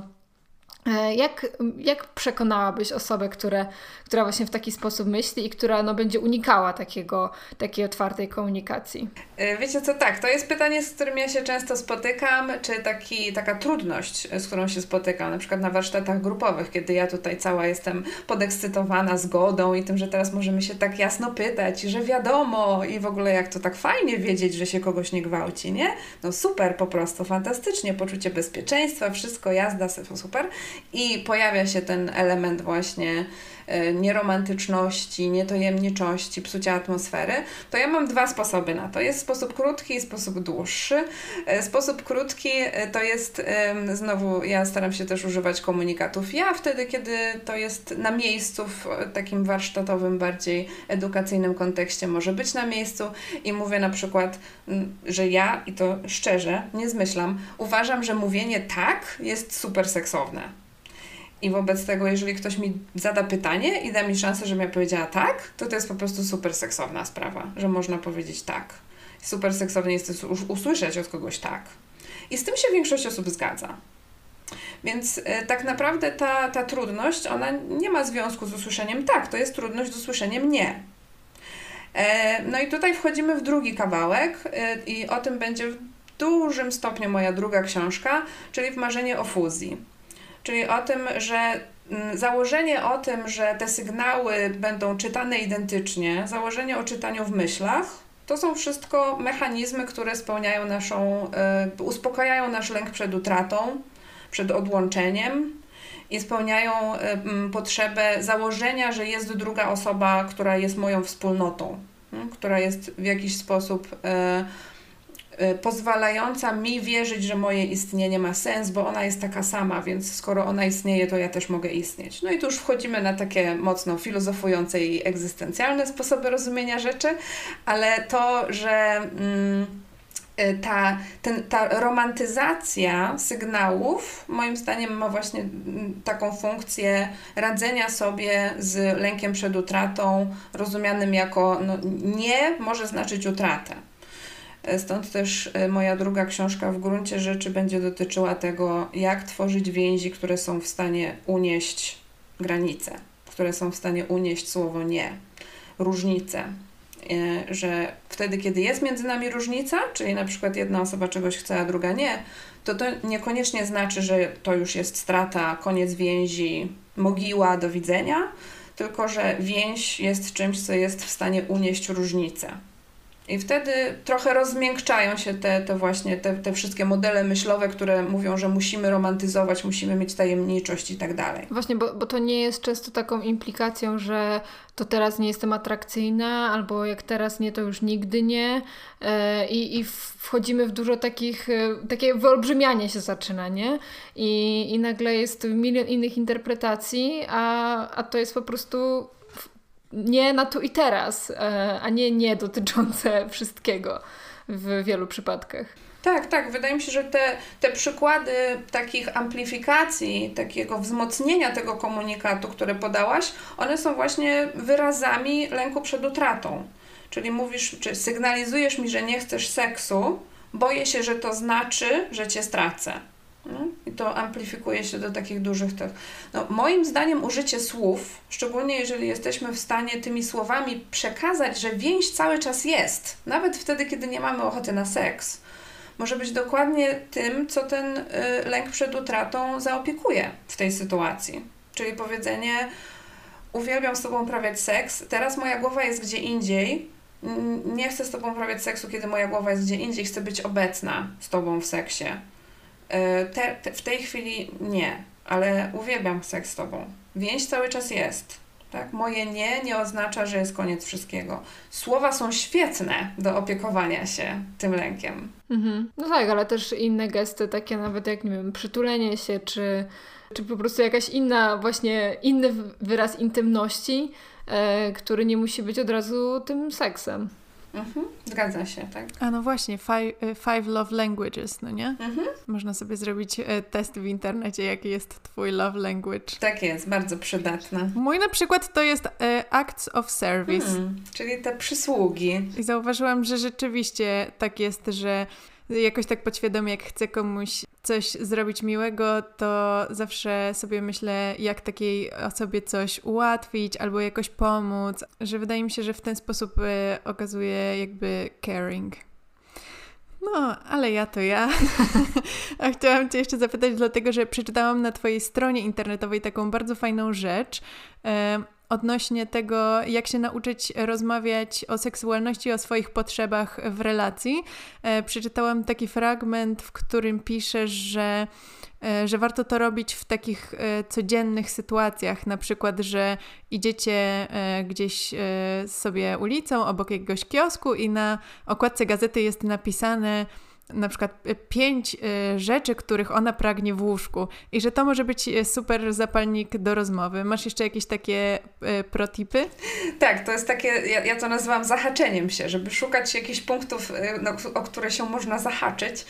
E, jak, jak przekonałabyś osobę, które, która właśnie w taki sposób myśli i która no, będzie unikała takiego, takiej otwartej komunikacji? E, wiecie co, tak, to jest pytanie, z którym ja się często spotykam, czy taki, taka trudność, z którą się spotykam, na przykład na warsztatach grupowych, kiedy ja tutaj cała jestem podekscytowana zgodą i tym, że teraz możemy się tak jasno pytać, że wiadomo i w ogóle jak to tak fajnie wiedzieć, że się kogoś nie gwałci, nie? No super, po prostu, fantastycznie, poczucie bezpieczeństwa, wszystko, jazda, super. I pojawia się ten element właśnie e, nieromantyczności, nietojemniczości, psucia atmosfery, to ja mam dwa sposoby na to. Jest sposób krótki i sposób dłuższy. E, sposób krótki e, to jest, znowu ja staram się też używać komunikatów ja, wtedy kiedy to jest na miejscu, w takim warsztatowym, bardziej edukacyjnym kontekście może być na miejscu i mówię na przykład, że ja, i to szczerze, nie zmyślam, uważam, że mówienie tak jest super seksowne i wobec tego, jeżeli ktoś mi zada pytanie i da mi szansę, żebym ja powiedziała tak, to to jest po prostu super seksowna sprawa, że można powiedzieć tak. Super seksownie jest usłyszeć od kogoś tak. I z tym się większość osób zgadza. Więc e, tak naprawdę ta, ta trudność, ona nie ma związku z usłyszeniem tak, to jest trudność z usłyszeniem nie. E, no i tutaj wchodzimy w drugi kawałek e, i o tym będzie w dużym stopniu moja druga książka, czyli w Marzenie o fuzji czyli o tym, że mm, założenie o tym, że te sygnały będą czytane identycznie, założenie o czytaniu w myślach, to są wszystko mechanizmy, które spełniają naszą, y, uspokajają nasz lęk przed utratą, przed odłączeniem i spełniają y, potrzebę założenia, że jest druga osoba, która jest moją wspólnotą, która jest w jakiś sposób Y, pozwalająca mi wierzyć, że moje istnienie ma sens, bo ona jest taka sama, więc skoro ona istnieje, to ja też mogę istnieć. No i tu już wchodzimy na takie mocno filozofujące i egzystencjalne sposoby rozumienia rzeczy, ale to, że. Mm, y, ta, ten, ta romantyzacja sygnałów, moim zdaniem, ma właśnie mm, taką funkcję radzenia sobie z lękiem przed utratą, rozumianym jako no, nie może znaczyć utratę. Stąd też e, moja druga książka w gruncie rzeczy będzie dotyczyła tego, jak tworzyć więzi, które są w stanie unieść granice, które są w stanie unieść słowo nie, różnice. E, że wtedy, kiedy jest między nami różnica, czyli na przykład jedna osoba czegoś chce, a druga nie, to to niekoniecznie znaczy, że to już jest strata, koniec więzi, mogiła, do widzenia, tylko że więź jest czymś, co jest w stanie unieść różnicę. I wtedy trochę rozmiękczają się te, te właśnie te, te wszystkie modele myślowe, które mówią, że musimy romantyzować, musimy mieć tajemniczość i tak dalej. Właśnie, bo, bo to nie jest często taką implikacją, że to teraz nie jestem atrakcyjna, albo jak teraz nie, to już nigdy nie. E, I, i wchodzimy w dużo takich, e, takie wyolbrzymianie się zaczyna, nie? I, i nagle jest milion innych interpretacji, a, a to jest po prostu nie na tu i teraz, e, a nie nie dotyczące wszystkiego w wielu przypadkach. Tak, tak. Wydaje mi się, że te, te przykłady takich amplifikacji, takiego wzmocnienia tego komunikatu, które podałaś, one są właśnie wyrazami lęku przed utratą. Czyli mówisz, czy sygnalizujesz mi, że nie chcesz seksu, boję się, że to znaczy, że cię stracę. No, I to amplifikuje się do takich dużych tych. No, moim zdaniem użycie słów, szczególnie jeżeli jesteśmy w stanie tymi słowami przekazać, że więź cały czas jest, nawet wtedy, kiedy nie mamy ochoty na seks, może być dokładnie tym, co ten y, lęk przed utratą zaopiekuje w tej sytuacji. Czyli powiedzenie: Uwielbiam z tobą uprawiać seks, teraz moja głowa jest gdzie indziej. Nie chcę z tobą uprawiać seksu, kiedy moja głowa jest gdzie indziej, chcę być obecna z tobą w seksie te, te, w tej chwili nie, ale uwielbiam seks z tobą. Więź cały czas jest. Tak? Moje nie nie oznacza, że jest koniec wszystkiego. Słowa są świetne do opiekowania się tym lękiem. Mhm. No tak, ale też inne gesty, takie nawet jak, nie wiem, przytulenie się, czy, czy po prostu jakaś inna, właśnie inny wyraz intymności, e, który nie musi być od razu tym seksem. Mhm, zgadza się, tak. A no właśnie, five, y, five love languages, no nie? Mhm. Można sobie zrobić e, test w internecie, jaki jest twój love language. Tak jest, bardzo przydatne. Mój na przykład to jest e, acts of service. Hmm, czyli te przysługi. I zauważyłam, że rzeczywiście tak jest, że jakoś tak podświadomie, jak chcę komuś coś zrobić miłego, to zawsze sobie myślę, jak takiej osobie coś ułatwić albo jakoś pomóc, że wydaje mi się, że w ten sposób y, okazuje jakby caring. No, ale ja to ja. A chciałam Cię jeszcze zapytać, dlatego że przeczytałam na Twojej stronie internetowej taką bardzo fajną rzecz odnośnie tego, jak się nauczyć rozmawiać o seksualności o swoich potrzebach w relacji. E, przeczytałam taki fragment, w którym piszesz, że e, że warto to robić w takich e, codziennych sytuacjach, na przykład, że idziecie gdzieś sobie ulicą obok jakiegoś kiosku i na okładce gazety jest napisane na przykład e, pięć e, rzeczy, których ona pragnie w łóżku i że to może być e, super zapalnik do rozmowy. Masz jeszcze jakieś takie protipy? Tak, to jest takie, ja, ja to nazywam zahaczeniem się, żeby szukać jakichś punktów, no, o które się można zahaczyć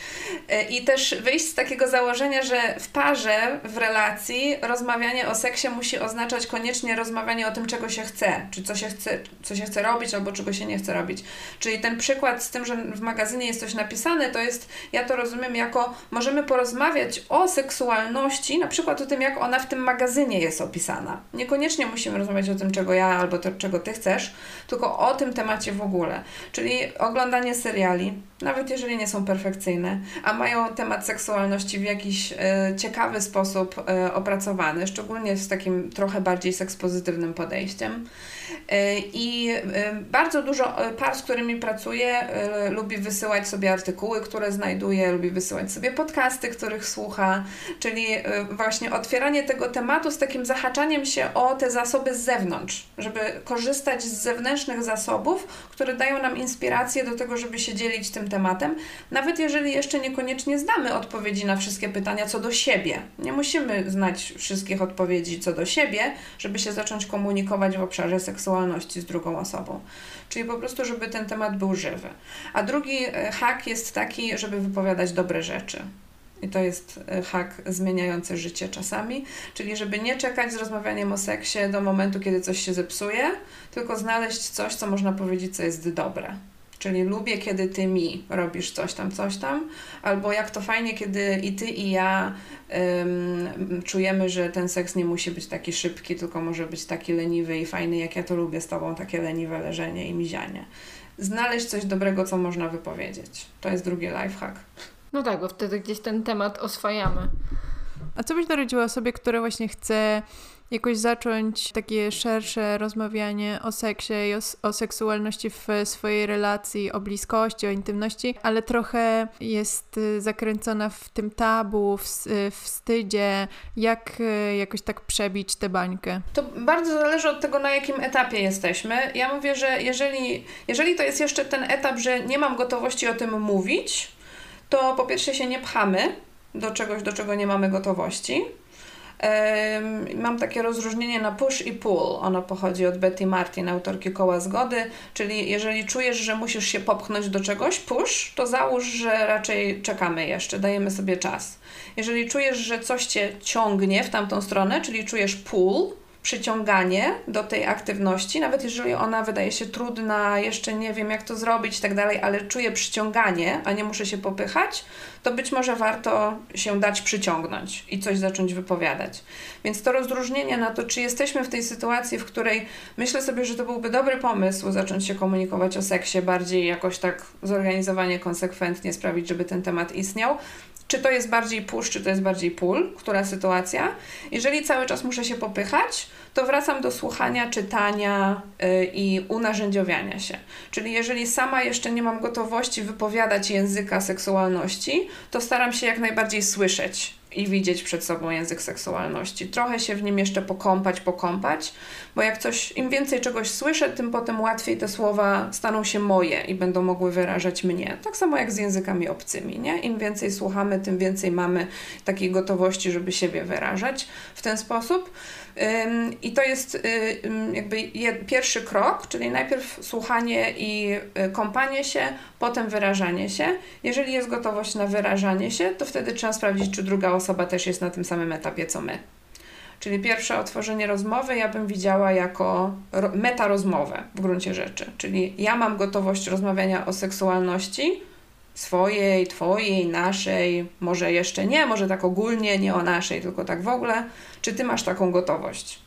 i też wyjść z takiego założenia, że w parze, w relacji rozmawianie o seksie musi oznaczać koniecznie rozmawianie o tym, czego się chce, czy co się chce, co się chce robić albo czego się nie chce robić. Czyli ten przykład z tym, że w magazynie jest coś napisane, to jest, ja to rozumiem jako, możemy porozmawiać o seksualności, na przykład o tym, jak ona w tym magazynie jest opisana. Niekoniecznie musimy rozmawiać o tym, czego ja albo to, czego ty chcesz, tylko o tym temacie w ogóle. Czyli oglądanie seriali, nawet jeżeli nie są perfekcyjne, a mają temat seksualności w jakiś y, ciekawy sposób y, opracowany, szczególnie z takim trochę bardziej sekspozytywnym podejściem. E, I bardzo dużo par, z którymi pracuję, lubi wysyłać sobie artykuły, które znajduje, lubi wysyłać sobie podcasty, których słucha, czyli właśnie otwieranie tego tematu z takim zahaczaniem się o te zasoby z zewnątrz, żeby korzystać z zewnętrznych zasobów, które dają nam inspirację do tego, żeby się dzielić tym tematem, nawet jeżeli jeszcze niekoniecznie znamy odpowiedzi na wszystkie pytania co do siebie. Nie musimy znać wszystkich odpowiedzi co do siebie, żeby się zacząć komunikować w obszarze seksualności z drugą osobą. Czyli po prostu, żeby ten temat był żywy. A drugi e, hak jest taki, żeby wypowiadać dobre rzeczy. I to jest e, hak zmieniający życie czasami, czyli żeby nie czekać z rozmawianiem o seksie do momentu, kiedy coś się zepsuje, tylko znaleźć coś, co można powiedzieć, co jest dobre. Czyli lubię, kiedy ty mi robisz coś tam, coś tam, albo jak to fajnie, kiedy i ty, i ja um, czujemy, że ten seks nie musi być taki szybki, tylko może być taki leniwy i fajny, jak ja to lubię z tobą, takie leniwe leżenie i mizianie. Znaleźć coś dobrego, co można wypowiedzieć. To jest drugi lifehack. No tak, bo wtedy gdzieś ten temat oswajamy. A co byś doradziła osobie, która właśnie chce jakoś zacząć takie szersze rozmawianie o seksie i o, o, seksualności w swojej relacji, o bliskości, o intymności, ale trochę jest y, zakręcona w tym tabu, w, y, wstydzie. Jak y, jakoś tak przebić tę bańkę? To bardzo zależy od tego, na jakim etapie jesteśmy. Ja mówię, że jeżeli, jeżeli to jest jeszcze ten etap, że nie mam gotowości o tym mówić, to po pierwsze się nie pchamy do czegoś, do czego nie mamy gotowości. Mam takie rozróżnienie na push i pull. Ono pochodzi od Betty Martin, autorki Koła Zgody, czyli jeżeli czujesz, że musisz się popchnąć do czegoś, push, to załóż, że raczej czekamy jeszcze, dajemy sobie czas. Jeżeli czujesz, że coś cię ciągnie w tamtą stronę, czyli czujesz pull, przyciąganie do tej aktywności, nawet jeżeli ona wydaje się trudna, jeszcze nie wiem jak to zrobić i tak dalej, ale czuję przyciąganie, a nie muszę się popychać, to być może warto się dać przyciągnąć i coś zacząć wypowiadać. Więc to rozróżnienie na to, czy jesteśmy w tej sytuacji, w której myślę sobie, że to byłby dobry pomysł zacząć się komunikować o seksie bardziej jakoś tak zorganizowanie, konsekwentnie sprawić, żeby ten temat istniał, czy to jest bardziej push, czy to jest bardziej pull, która sytuacja. Jeżeli cały czas muszę się popychać, to wracam do słuchania, czytania yy, i unarzędziowiania się. Czyli jeżeli sama jeszcze nie mam gotowości wypowiadać języka seksualności, to staram się jak najbardziej słyszeć i widzieć przed sobą język seksualności. Trochę się w nim jeszcze pokąpać, pokąpać, bo jak coś, im więcej czegoś słyszę, tym potem łatwiej te słowa staną się moje i będą mogły wyrażać mnie. Tak samo jak z językami obcymi, nie? Im więcej słuchamy, tym więcej mamy takiej gotowości, żeby siebie wyrażać w ten sposób. I to jest jakby pierwszy krok, czyli najpierw słuchanie i y, kąpanie się, potem wyrażanie się. Jeżeli jest gotowość na wyrażanie się, to wtedy trzeba sprawdzić, czy druga osoba też jest na tym samym etapie co my. Czyli pierwsze otworzenie rozmowy ja bym widziała jako meta rozmowę w gruncie rzeczy. Czyli ja mam gotowość rozmawiania o seksualności, swojej, twojej, naszej, może jeszcze nie, może tak ogólnie, nie o naszej, tylko tak w ogóle. Czy ty masz taką gotowość?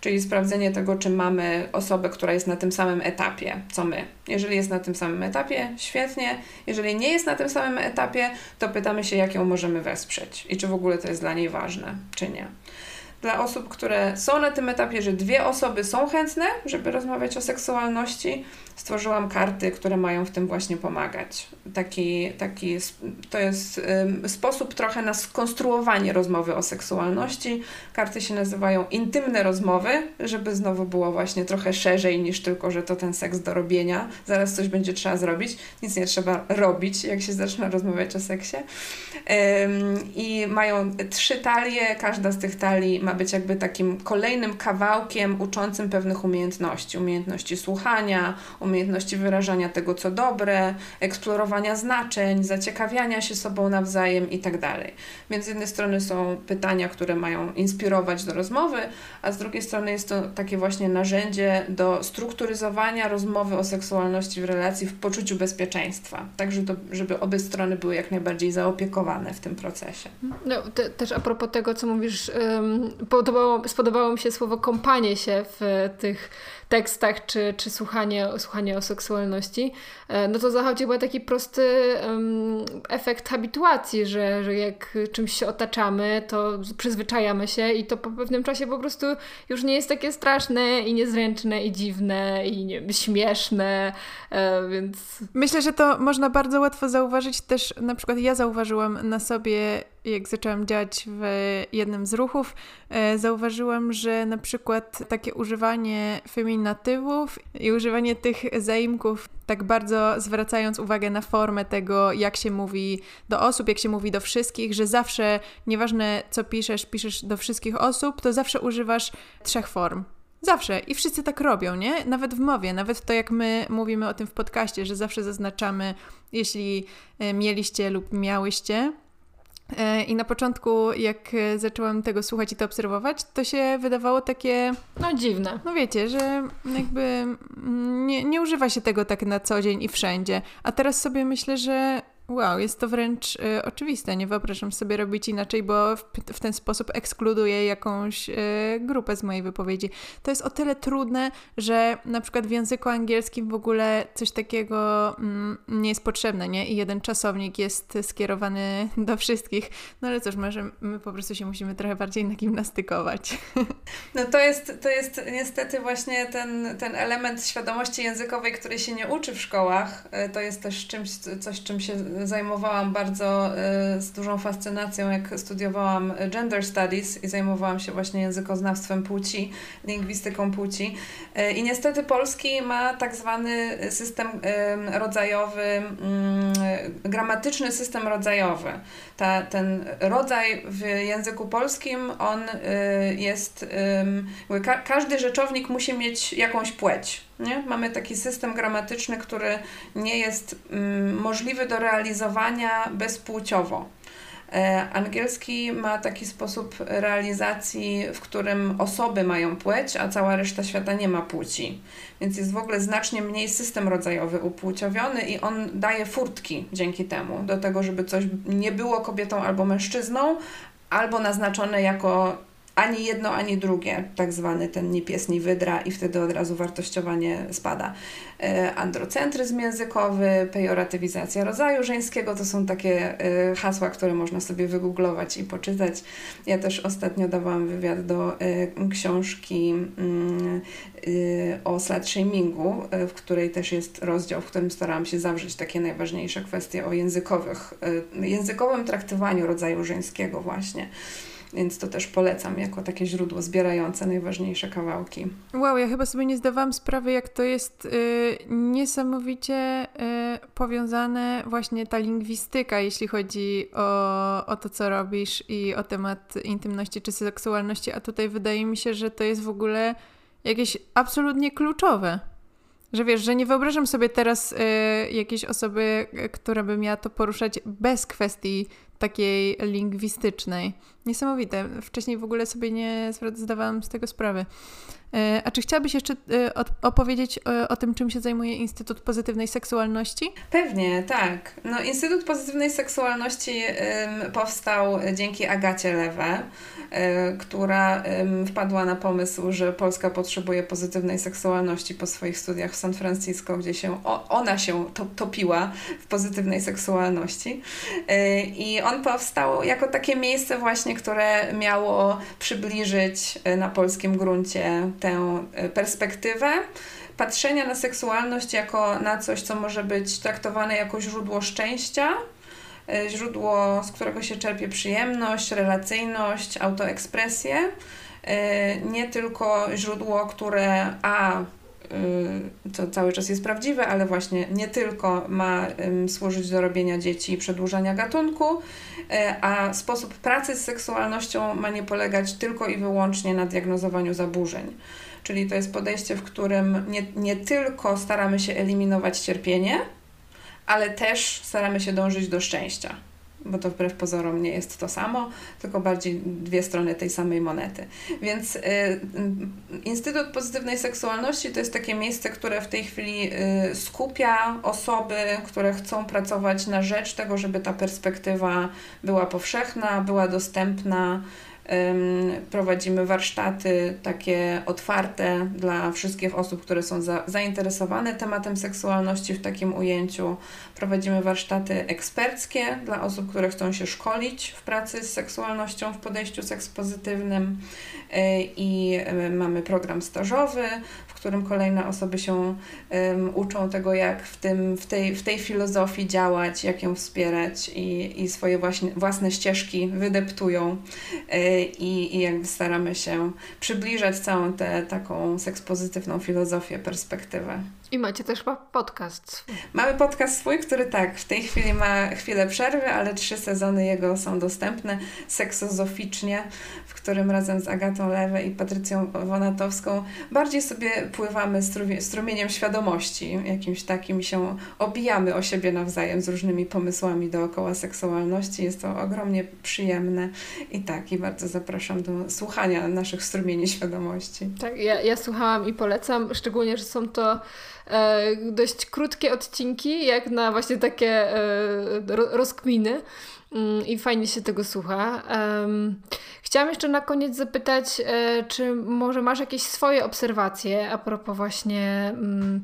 Czyli sprawdzenie tego, czy mamy osobę, która jest na tym samym etapie, co my. Jeżeli jest na tym samym etapie, świetnie. Jeżeli nie jest na tym samym etapie, to pytamy się, jak ją możemy wesprzeć i czy w ogóle to jest dla niej ważne, czy nie dla osób, które są na tym etapie, że dwie osoby są chętne, żeby rozmawiać o seksualności, stworzyłam karty, które mają w tym właśnie pomagać. Taki, taki to jest sposób trochę na skonstruowanie rozmowy o seksualności. Karty się nazywają intymne rozmowy, żeby znowu było właśnie trochę szerzej niż tylko, że to ten seks do robienia. Zaraz coś będzie trzeba zrobić. Nic nie trzeba robić, jak się zaczyna rozmawiać o seksie. I mają trzy talie. Każda z tych talii ma być jakby takim kolejnym kawałkiem uczącym pewnych umiejętności. Umiejętności słuchania, umiejętności wyrażania tego, co dobre, eksplorowania znaczeń, zaciekawiania się sobą nawzajem itd. Tak Więc z jednej strony są pytania, które mają inspirować do rozmowy, a z drugiej strony jest to takie właśnie narzędzie do strukturyzowania rozmowy o seksualności w relacji w poczuciu bezpieczeństwa, tak żeby, żeby obie strony były jak najbardziej zaopiekowane w tym procesie. No, te, też a propos tego, co mówisz, um, podobało, spodobało mi się słowo kąpanie się w tych tekstach, czy, czy słuchanie, słuchanie o seksualności, e, no to zachodzi chyba taki prosty um, efekt habituacji, że, że jak czymś się otaczamy, to przyzwyczajamy się i to po pewnym czasie po prostu już nie jest takie straszne i niezręczne i dziwne i nie, śmieszne, e, więc... Myślę, że to można bardzo łatwo zauważyć. Też, na przykład ja zauważyłam na sobie jak zaczęłam działać w jednym z ruchów, e, zauważyłam, że na przykład takie używanie feminatywów i używanie tych zaimków, tak bardzo zwracając uwagę na formę tego, jak się mówi do osób, jak się mówi do wszystkich, że zawsze, nieważne co piszesz, piszesz do wszystkich osób, to zawsze używasz trzech form. Zawsze. I wszyscy tak robią, nie? Nawet w mowie, nawet to jak my mówimy o tym w podcaście, że zawsze zaznaczamy, jeśli e, mieliście lub miałyście, I na początku, jak zaczęłam tego słuchać i to obserwować, to się wydawało takie. No dziwne. No wiecie, że jakby nie, nie używa się tego tak na co dzień i wszędzie. A teraz sobie myślę, że Wow, jest to wręcz y, oczywiste. Nie wyobrażam sobie robić inaczej, bo w, w ten sposób ekskluduję jakąś y, grupę z mojej wypowiedzi. To jest o tyle trudne, że na przykład w języku angielskim w ogóle coś takiego mm, nie jest potrzebne, nie? I jeden czasownik jest skierowany do wszystkich. No ale cóż, może my po prostu się musimy trochę bardziej nagimnastykować. No to jest, to jest niestety właśnie ten, ten element świadomości językowej, której się nie uczy w szkołach. Y, to jest też czymś, coś, czym się zajmowałam bardzo y, z dużą fascynacją, jak studiowałam gender studies i zajmowałam się właśnie językoznawstwem płci, lingwistyką płci. Y, I niestety polski ma tak zwany system y, rodzajowy, mm, gramatyczny system rodzajowy. Ta, ten rodzaj w języku polskim, on jest, każdy rzeczownik musi mieć jakąś płeć. Nie? Mamy taki system gramatyczny, który nie jest mm, możliwy do realizowania bezpłciowo. E, angielski ma taki sposób realizacji, w którym osoby mają płeć, a cała reszta świata nie ma płci. Więc jest w ogóle znacznie mniej system rodzajowy upłciowiony i on daje furtki dzięki temu do tego, żeby coś nie było kobietą albo mężczyzną, albo naznaczone jako ani jedno, ani drugie, tak zwany ten ni pies, ni wydra i wtedy od razu wartościowanie spada. E, androcentryzm językowy, pejoratywizacja rodzaju żeńskiego to są takie e, hasła, które można sobie wygooglować i poczytać. Ja też ostatnio dawałam wywiad do e, książki mm, o slut shamingu, w której też jest rozdział, w którym starałam się zawrzeć takie najważniejsze kwestie o językowych, językowym traktowaniu rodzaju żeńskiego właśnie więc to też polecam jako takie źródło zbierające najważniejsze kawałki. Wow, ja chyba sobie nie zdawałam sprawy, jak to jest y, niesamowicie y, powiązane właśnie ta lingwistyka, jeśli chodzi o, o to, co robisz i o temat intymności czy seksualności, a tutaj wydaje mi się, że to jest w ogóle jakieś absolutnie kluczowe. Że wiesz, że nie wyobrażam sobie teraz y, jakiejś osoby, która by miała to poruszać bez kwestii takiej lingwistycznej. Niesamowite. Wcześniej w ogóle sobie nie zdawałam z tego sprawy. E, a czy chciałabyś jeszcze e, opowiedzieć e, o tym, czym się zajmuje Instytut Pozytywnej Seksualności? Pewnie, tak. No, Instytut Pozytywnej Seksualności powstał dzięki Agacie Lewe, która wpadła na pomysł, że Polska potrzebuje pozytywnej seksualności po swoich studiach w San Francisco, gdzie się ona się topiła w pozytywnej seksualności. I on powstał jako takie miejsce właśnie, które miało przybliżyć na polskim gruncie tę e, perspektywę patrzenia na seksualność jako na coś, co może być traktowane jako źródło szczęścia, e, źródło, z którego się czerpie przyjemność, relacyjność, autoekspresję. E, nie tylko źródło, które a to cały czas jest prawdziwe, ale właśnie nie tylko ma służyć do robienia dzieci i przedłużania gatunku, a sposób pracy z seksualnością ma nie polegać tylko i wyłącznie na diagnozowaniu zaburzeń. Czyli to jest podejście, w którym nie, nie tylko staramy się eliminować cierpienie, ale też staramy się dążyć do szczęścia bo to wbrew pozorom nie jest to samo, tylko bardziej dwie strony tej samej monety. Więc y, Instytut Pozytywnej Seksualności to jest takie miejsce, które w tej chwili y, skupia osoby, które chcą pracować na rzecz tego, żeby ta perspektywa była powszechna, była dostępna Prowadzimy warsztaty takie otwarte dla wszystkich osób, które są za, zainteresowane tematem seksualności w takim ujęciu. Prowadzimy warsztaty eksperckie dla osób, które chcą się szkolić w pracy z seksualnością w podejściu sekspozytywnym e, i mamy program stażowy, którym kolejne osoby się um, uczą tego, jak w, tym, w, tej, w tej filozofii działać, jak ją wspierać i, i swoje właśnie, własne ścieżki wydeptują y, i, i jakby staramy się przybliżać całą tę taką sekspozytywną filozofię, perspektywę. I macie też podcast Mamy podcast swój, który tak, w tej chwili ma chwilę przerwy, ale trzy sezony jego są dostępne seksozoficznie, w którym razem z Agatą Lewe i Patrycją Wonatowską bardziej sobie pływamy strumieniem świadomości, jakimś takim się obijamy o siebie nawzajem z różnymi pomysłami dookoła seksualności. Jest to ogromnie przyjemne i tak, i bardzo zapraszam do słuchania naszych strumieni świadomości. Tak, ja, ja słuchałam i polecam, szczególnie, że są to e, dość krótkie odcinki, jak na właśnie takie e, rozkminy i fajnie się tego słucha. Chciałam jeszcze na koniec zapytać, e, czy może masz jakieś swoje obserwacje a propos właśnie mm,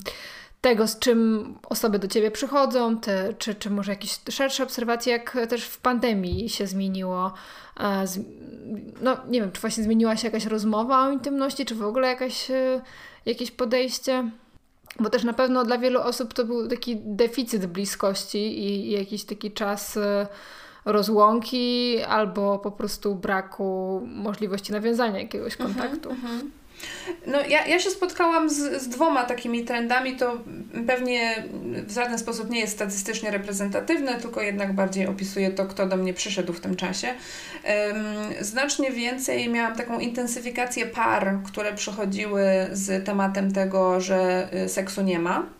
tego, z czym osoby do ciebie przychodzą, te, czy, czy może jakieś szersze obserwacje, jak też w pandemii się zmieniło. E, z, no nie wiem, czy właśnie zmieniła się jakaś rozmowa o intymności, czy w ogóle jakaś, e, jakieś podejście? Bo też na pewno dla wielu osób to był taki deficyt bliskości i, i jakiś taki czas rozłąki albo po prostu braku możliwości nawiązania jakiegoś mhm, kontaktu. Mm-hmm. No, ja, ja się spotkałam z, z dwoma takimi trendami. To pewnie w żaden sposób nie jest statystycznie reprezentatywne, tylko jednak bardziej opisuje to, kto do mnie przyszedł w tym czasie. Znacznie więcej miałam taką intensyfikację par, które przychodziły z tematem tego, że y, seksu nie ma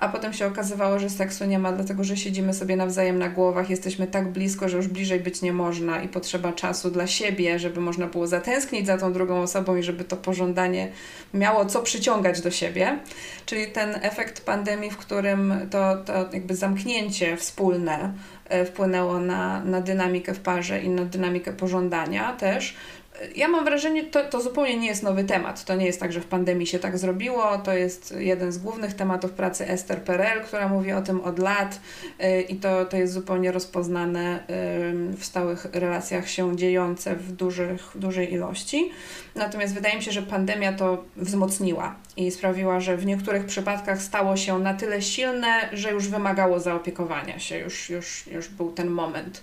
a potem się okazywało, że seksu nie ma, dlatego że siedzimy sobie nawzajem na głowach, jesteśmy tak blisko, że już bliżej być nie można i potrzeba czasu dla siebie, żeby można było zatęsknić za tą drugą osobą i żeby to pożądanie miało co przyciągać do siebie. Czyli ten efekt pandemii, w którym to, to jakby zamknięcie wspólne e, wpłynęło na, na dynamikę w parze i na dynamikę pożądania też, ja mam wrażenie, to, to zupełnie nie jest nowy temat. To nie jest tak, że w pandemii się tak zrobiło. To jest jeden z głównych tematów pracy Esther Perel, która mówi o tym od lat y, i to, to jest zupełnie rozpoznane y, w stałych relacjach się dziejące w dużych, dużej ilości. Natomiast wydaje mi się, że pandemia to wzmocniła i sprawiła, że w niektórych przypadkach stało się na tyle silne, że już wymagało zaopiekowania się, już, już, już był ten moment.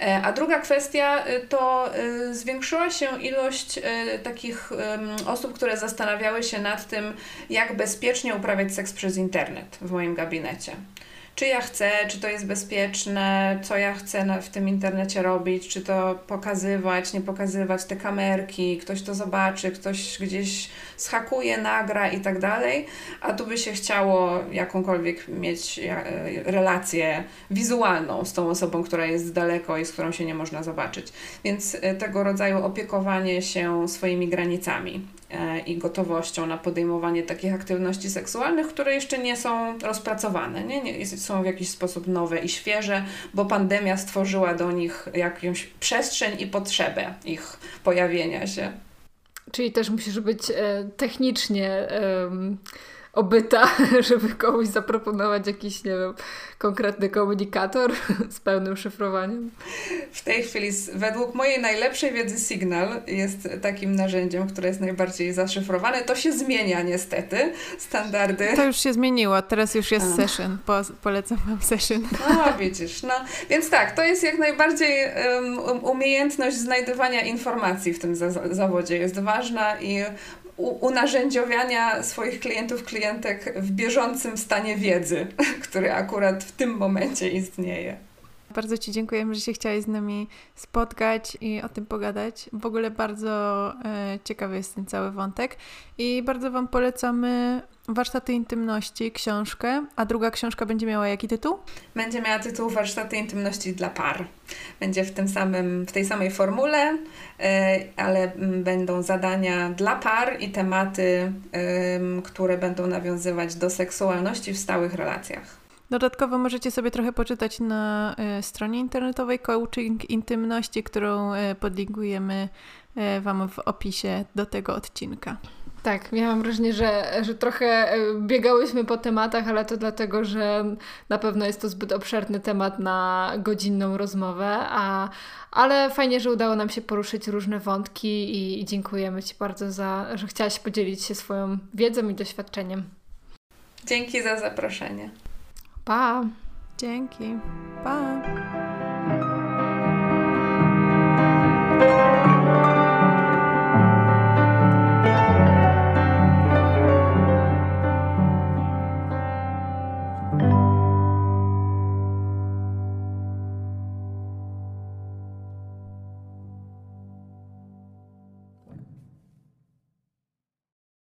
E, a druga kwestia y, to y, zwiększyła się ilość takich osób, które zastanawiały się nad tym, jak bezpiecznie uprawiać seks przez internet w moim gabinecie. Czy ja chcę, czy to jest bezpieczne, co ja chcę w tym internecie robić, czy to pokazywać, nie pokazywać te kamerki, ktoś to zobaczy, ktoś gdzieś schakuje, nagra i tak dalej, a tu by się chciało jakąkolwiek mieć e, relację wizualną z tą osobą, która jest daleko i z którą się nie można zobaczyć. Więc e, tego rodzaju opiekowanie się swoimi granicami e, i gotowością na podejmowanie takich aktywności seksualnych, które jeszcze nie są rozpracowane, nie? nie są w jakiś sposób nowe i świeże, bo pandemia stworzyła do nich jakąś przestrzeń i potrzebę ich pojawienia się. Czyli też musisz być e, technicznie obyta, żeby komuś zaproponować jakiś, nie wiem, konkretny komunikator z pełnym szyfrowaniem? W tej chwili, według mojej najlepszej wiedzy, Signal jest takim narzędziem, które jest najbardziej zaszyfrowane. To się zmienia niestety, standardy. To już się zmieniło, teraz już jest A. session. Po, polecam Wam session. No, widzisz. No. Więc tak, to jest jak najbardziej um, umiejętność znajdywania informacji w tym za zawodzie jest ważna i unarzędziowiania swoich klientów, klientek w bieżącym stanie wiedzy, który akurat w tym momencie istnieje. Bardzo Ci dziękuję, że się chciałeś z nami spotkać i o tym pogadać. W ogóle bardzo e, ciekawy jest ten cały wątek i bardzo Wam polecamy Warsztaty Intymności, książkę, a druga książka będzie miała jaki tytuł? Będzie miała tytuł Warsztaty Intymności dla par. Będzie w tym samym, w tej samej formule, e, ale będą zadania dla par i tematy, które będą nawiązywać do seksualności w stałych relacjach. Dodatkowo możecie sobie trochę poczytać na e, stronie internetowej Coaching Intymności, którą e, podlinkujemy Wam w opisie do tego odcinka. Tak, miałam wrażenie, że, że trochę e, biegałyśmy po tematach, ale to dlatego, że na pewno jest to zbyt obszerny temat na godzinną rozmowę, a, ale fajnie, że udało nam się poruszyć różne wątki i, i dziękujemy Ci bardzo za, że chciałaś podzielić się swoją wiedzą i doświadczeniem. Dzięki za zaproszenie. Pa! Dzięki. Pa!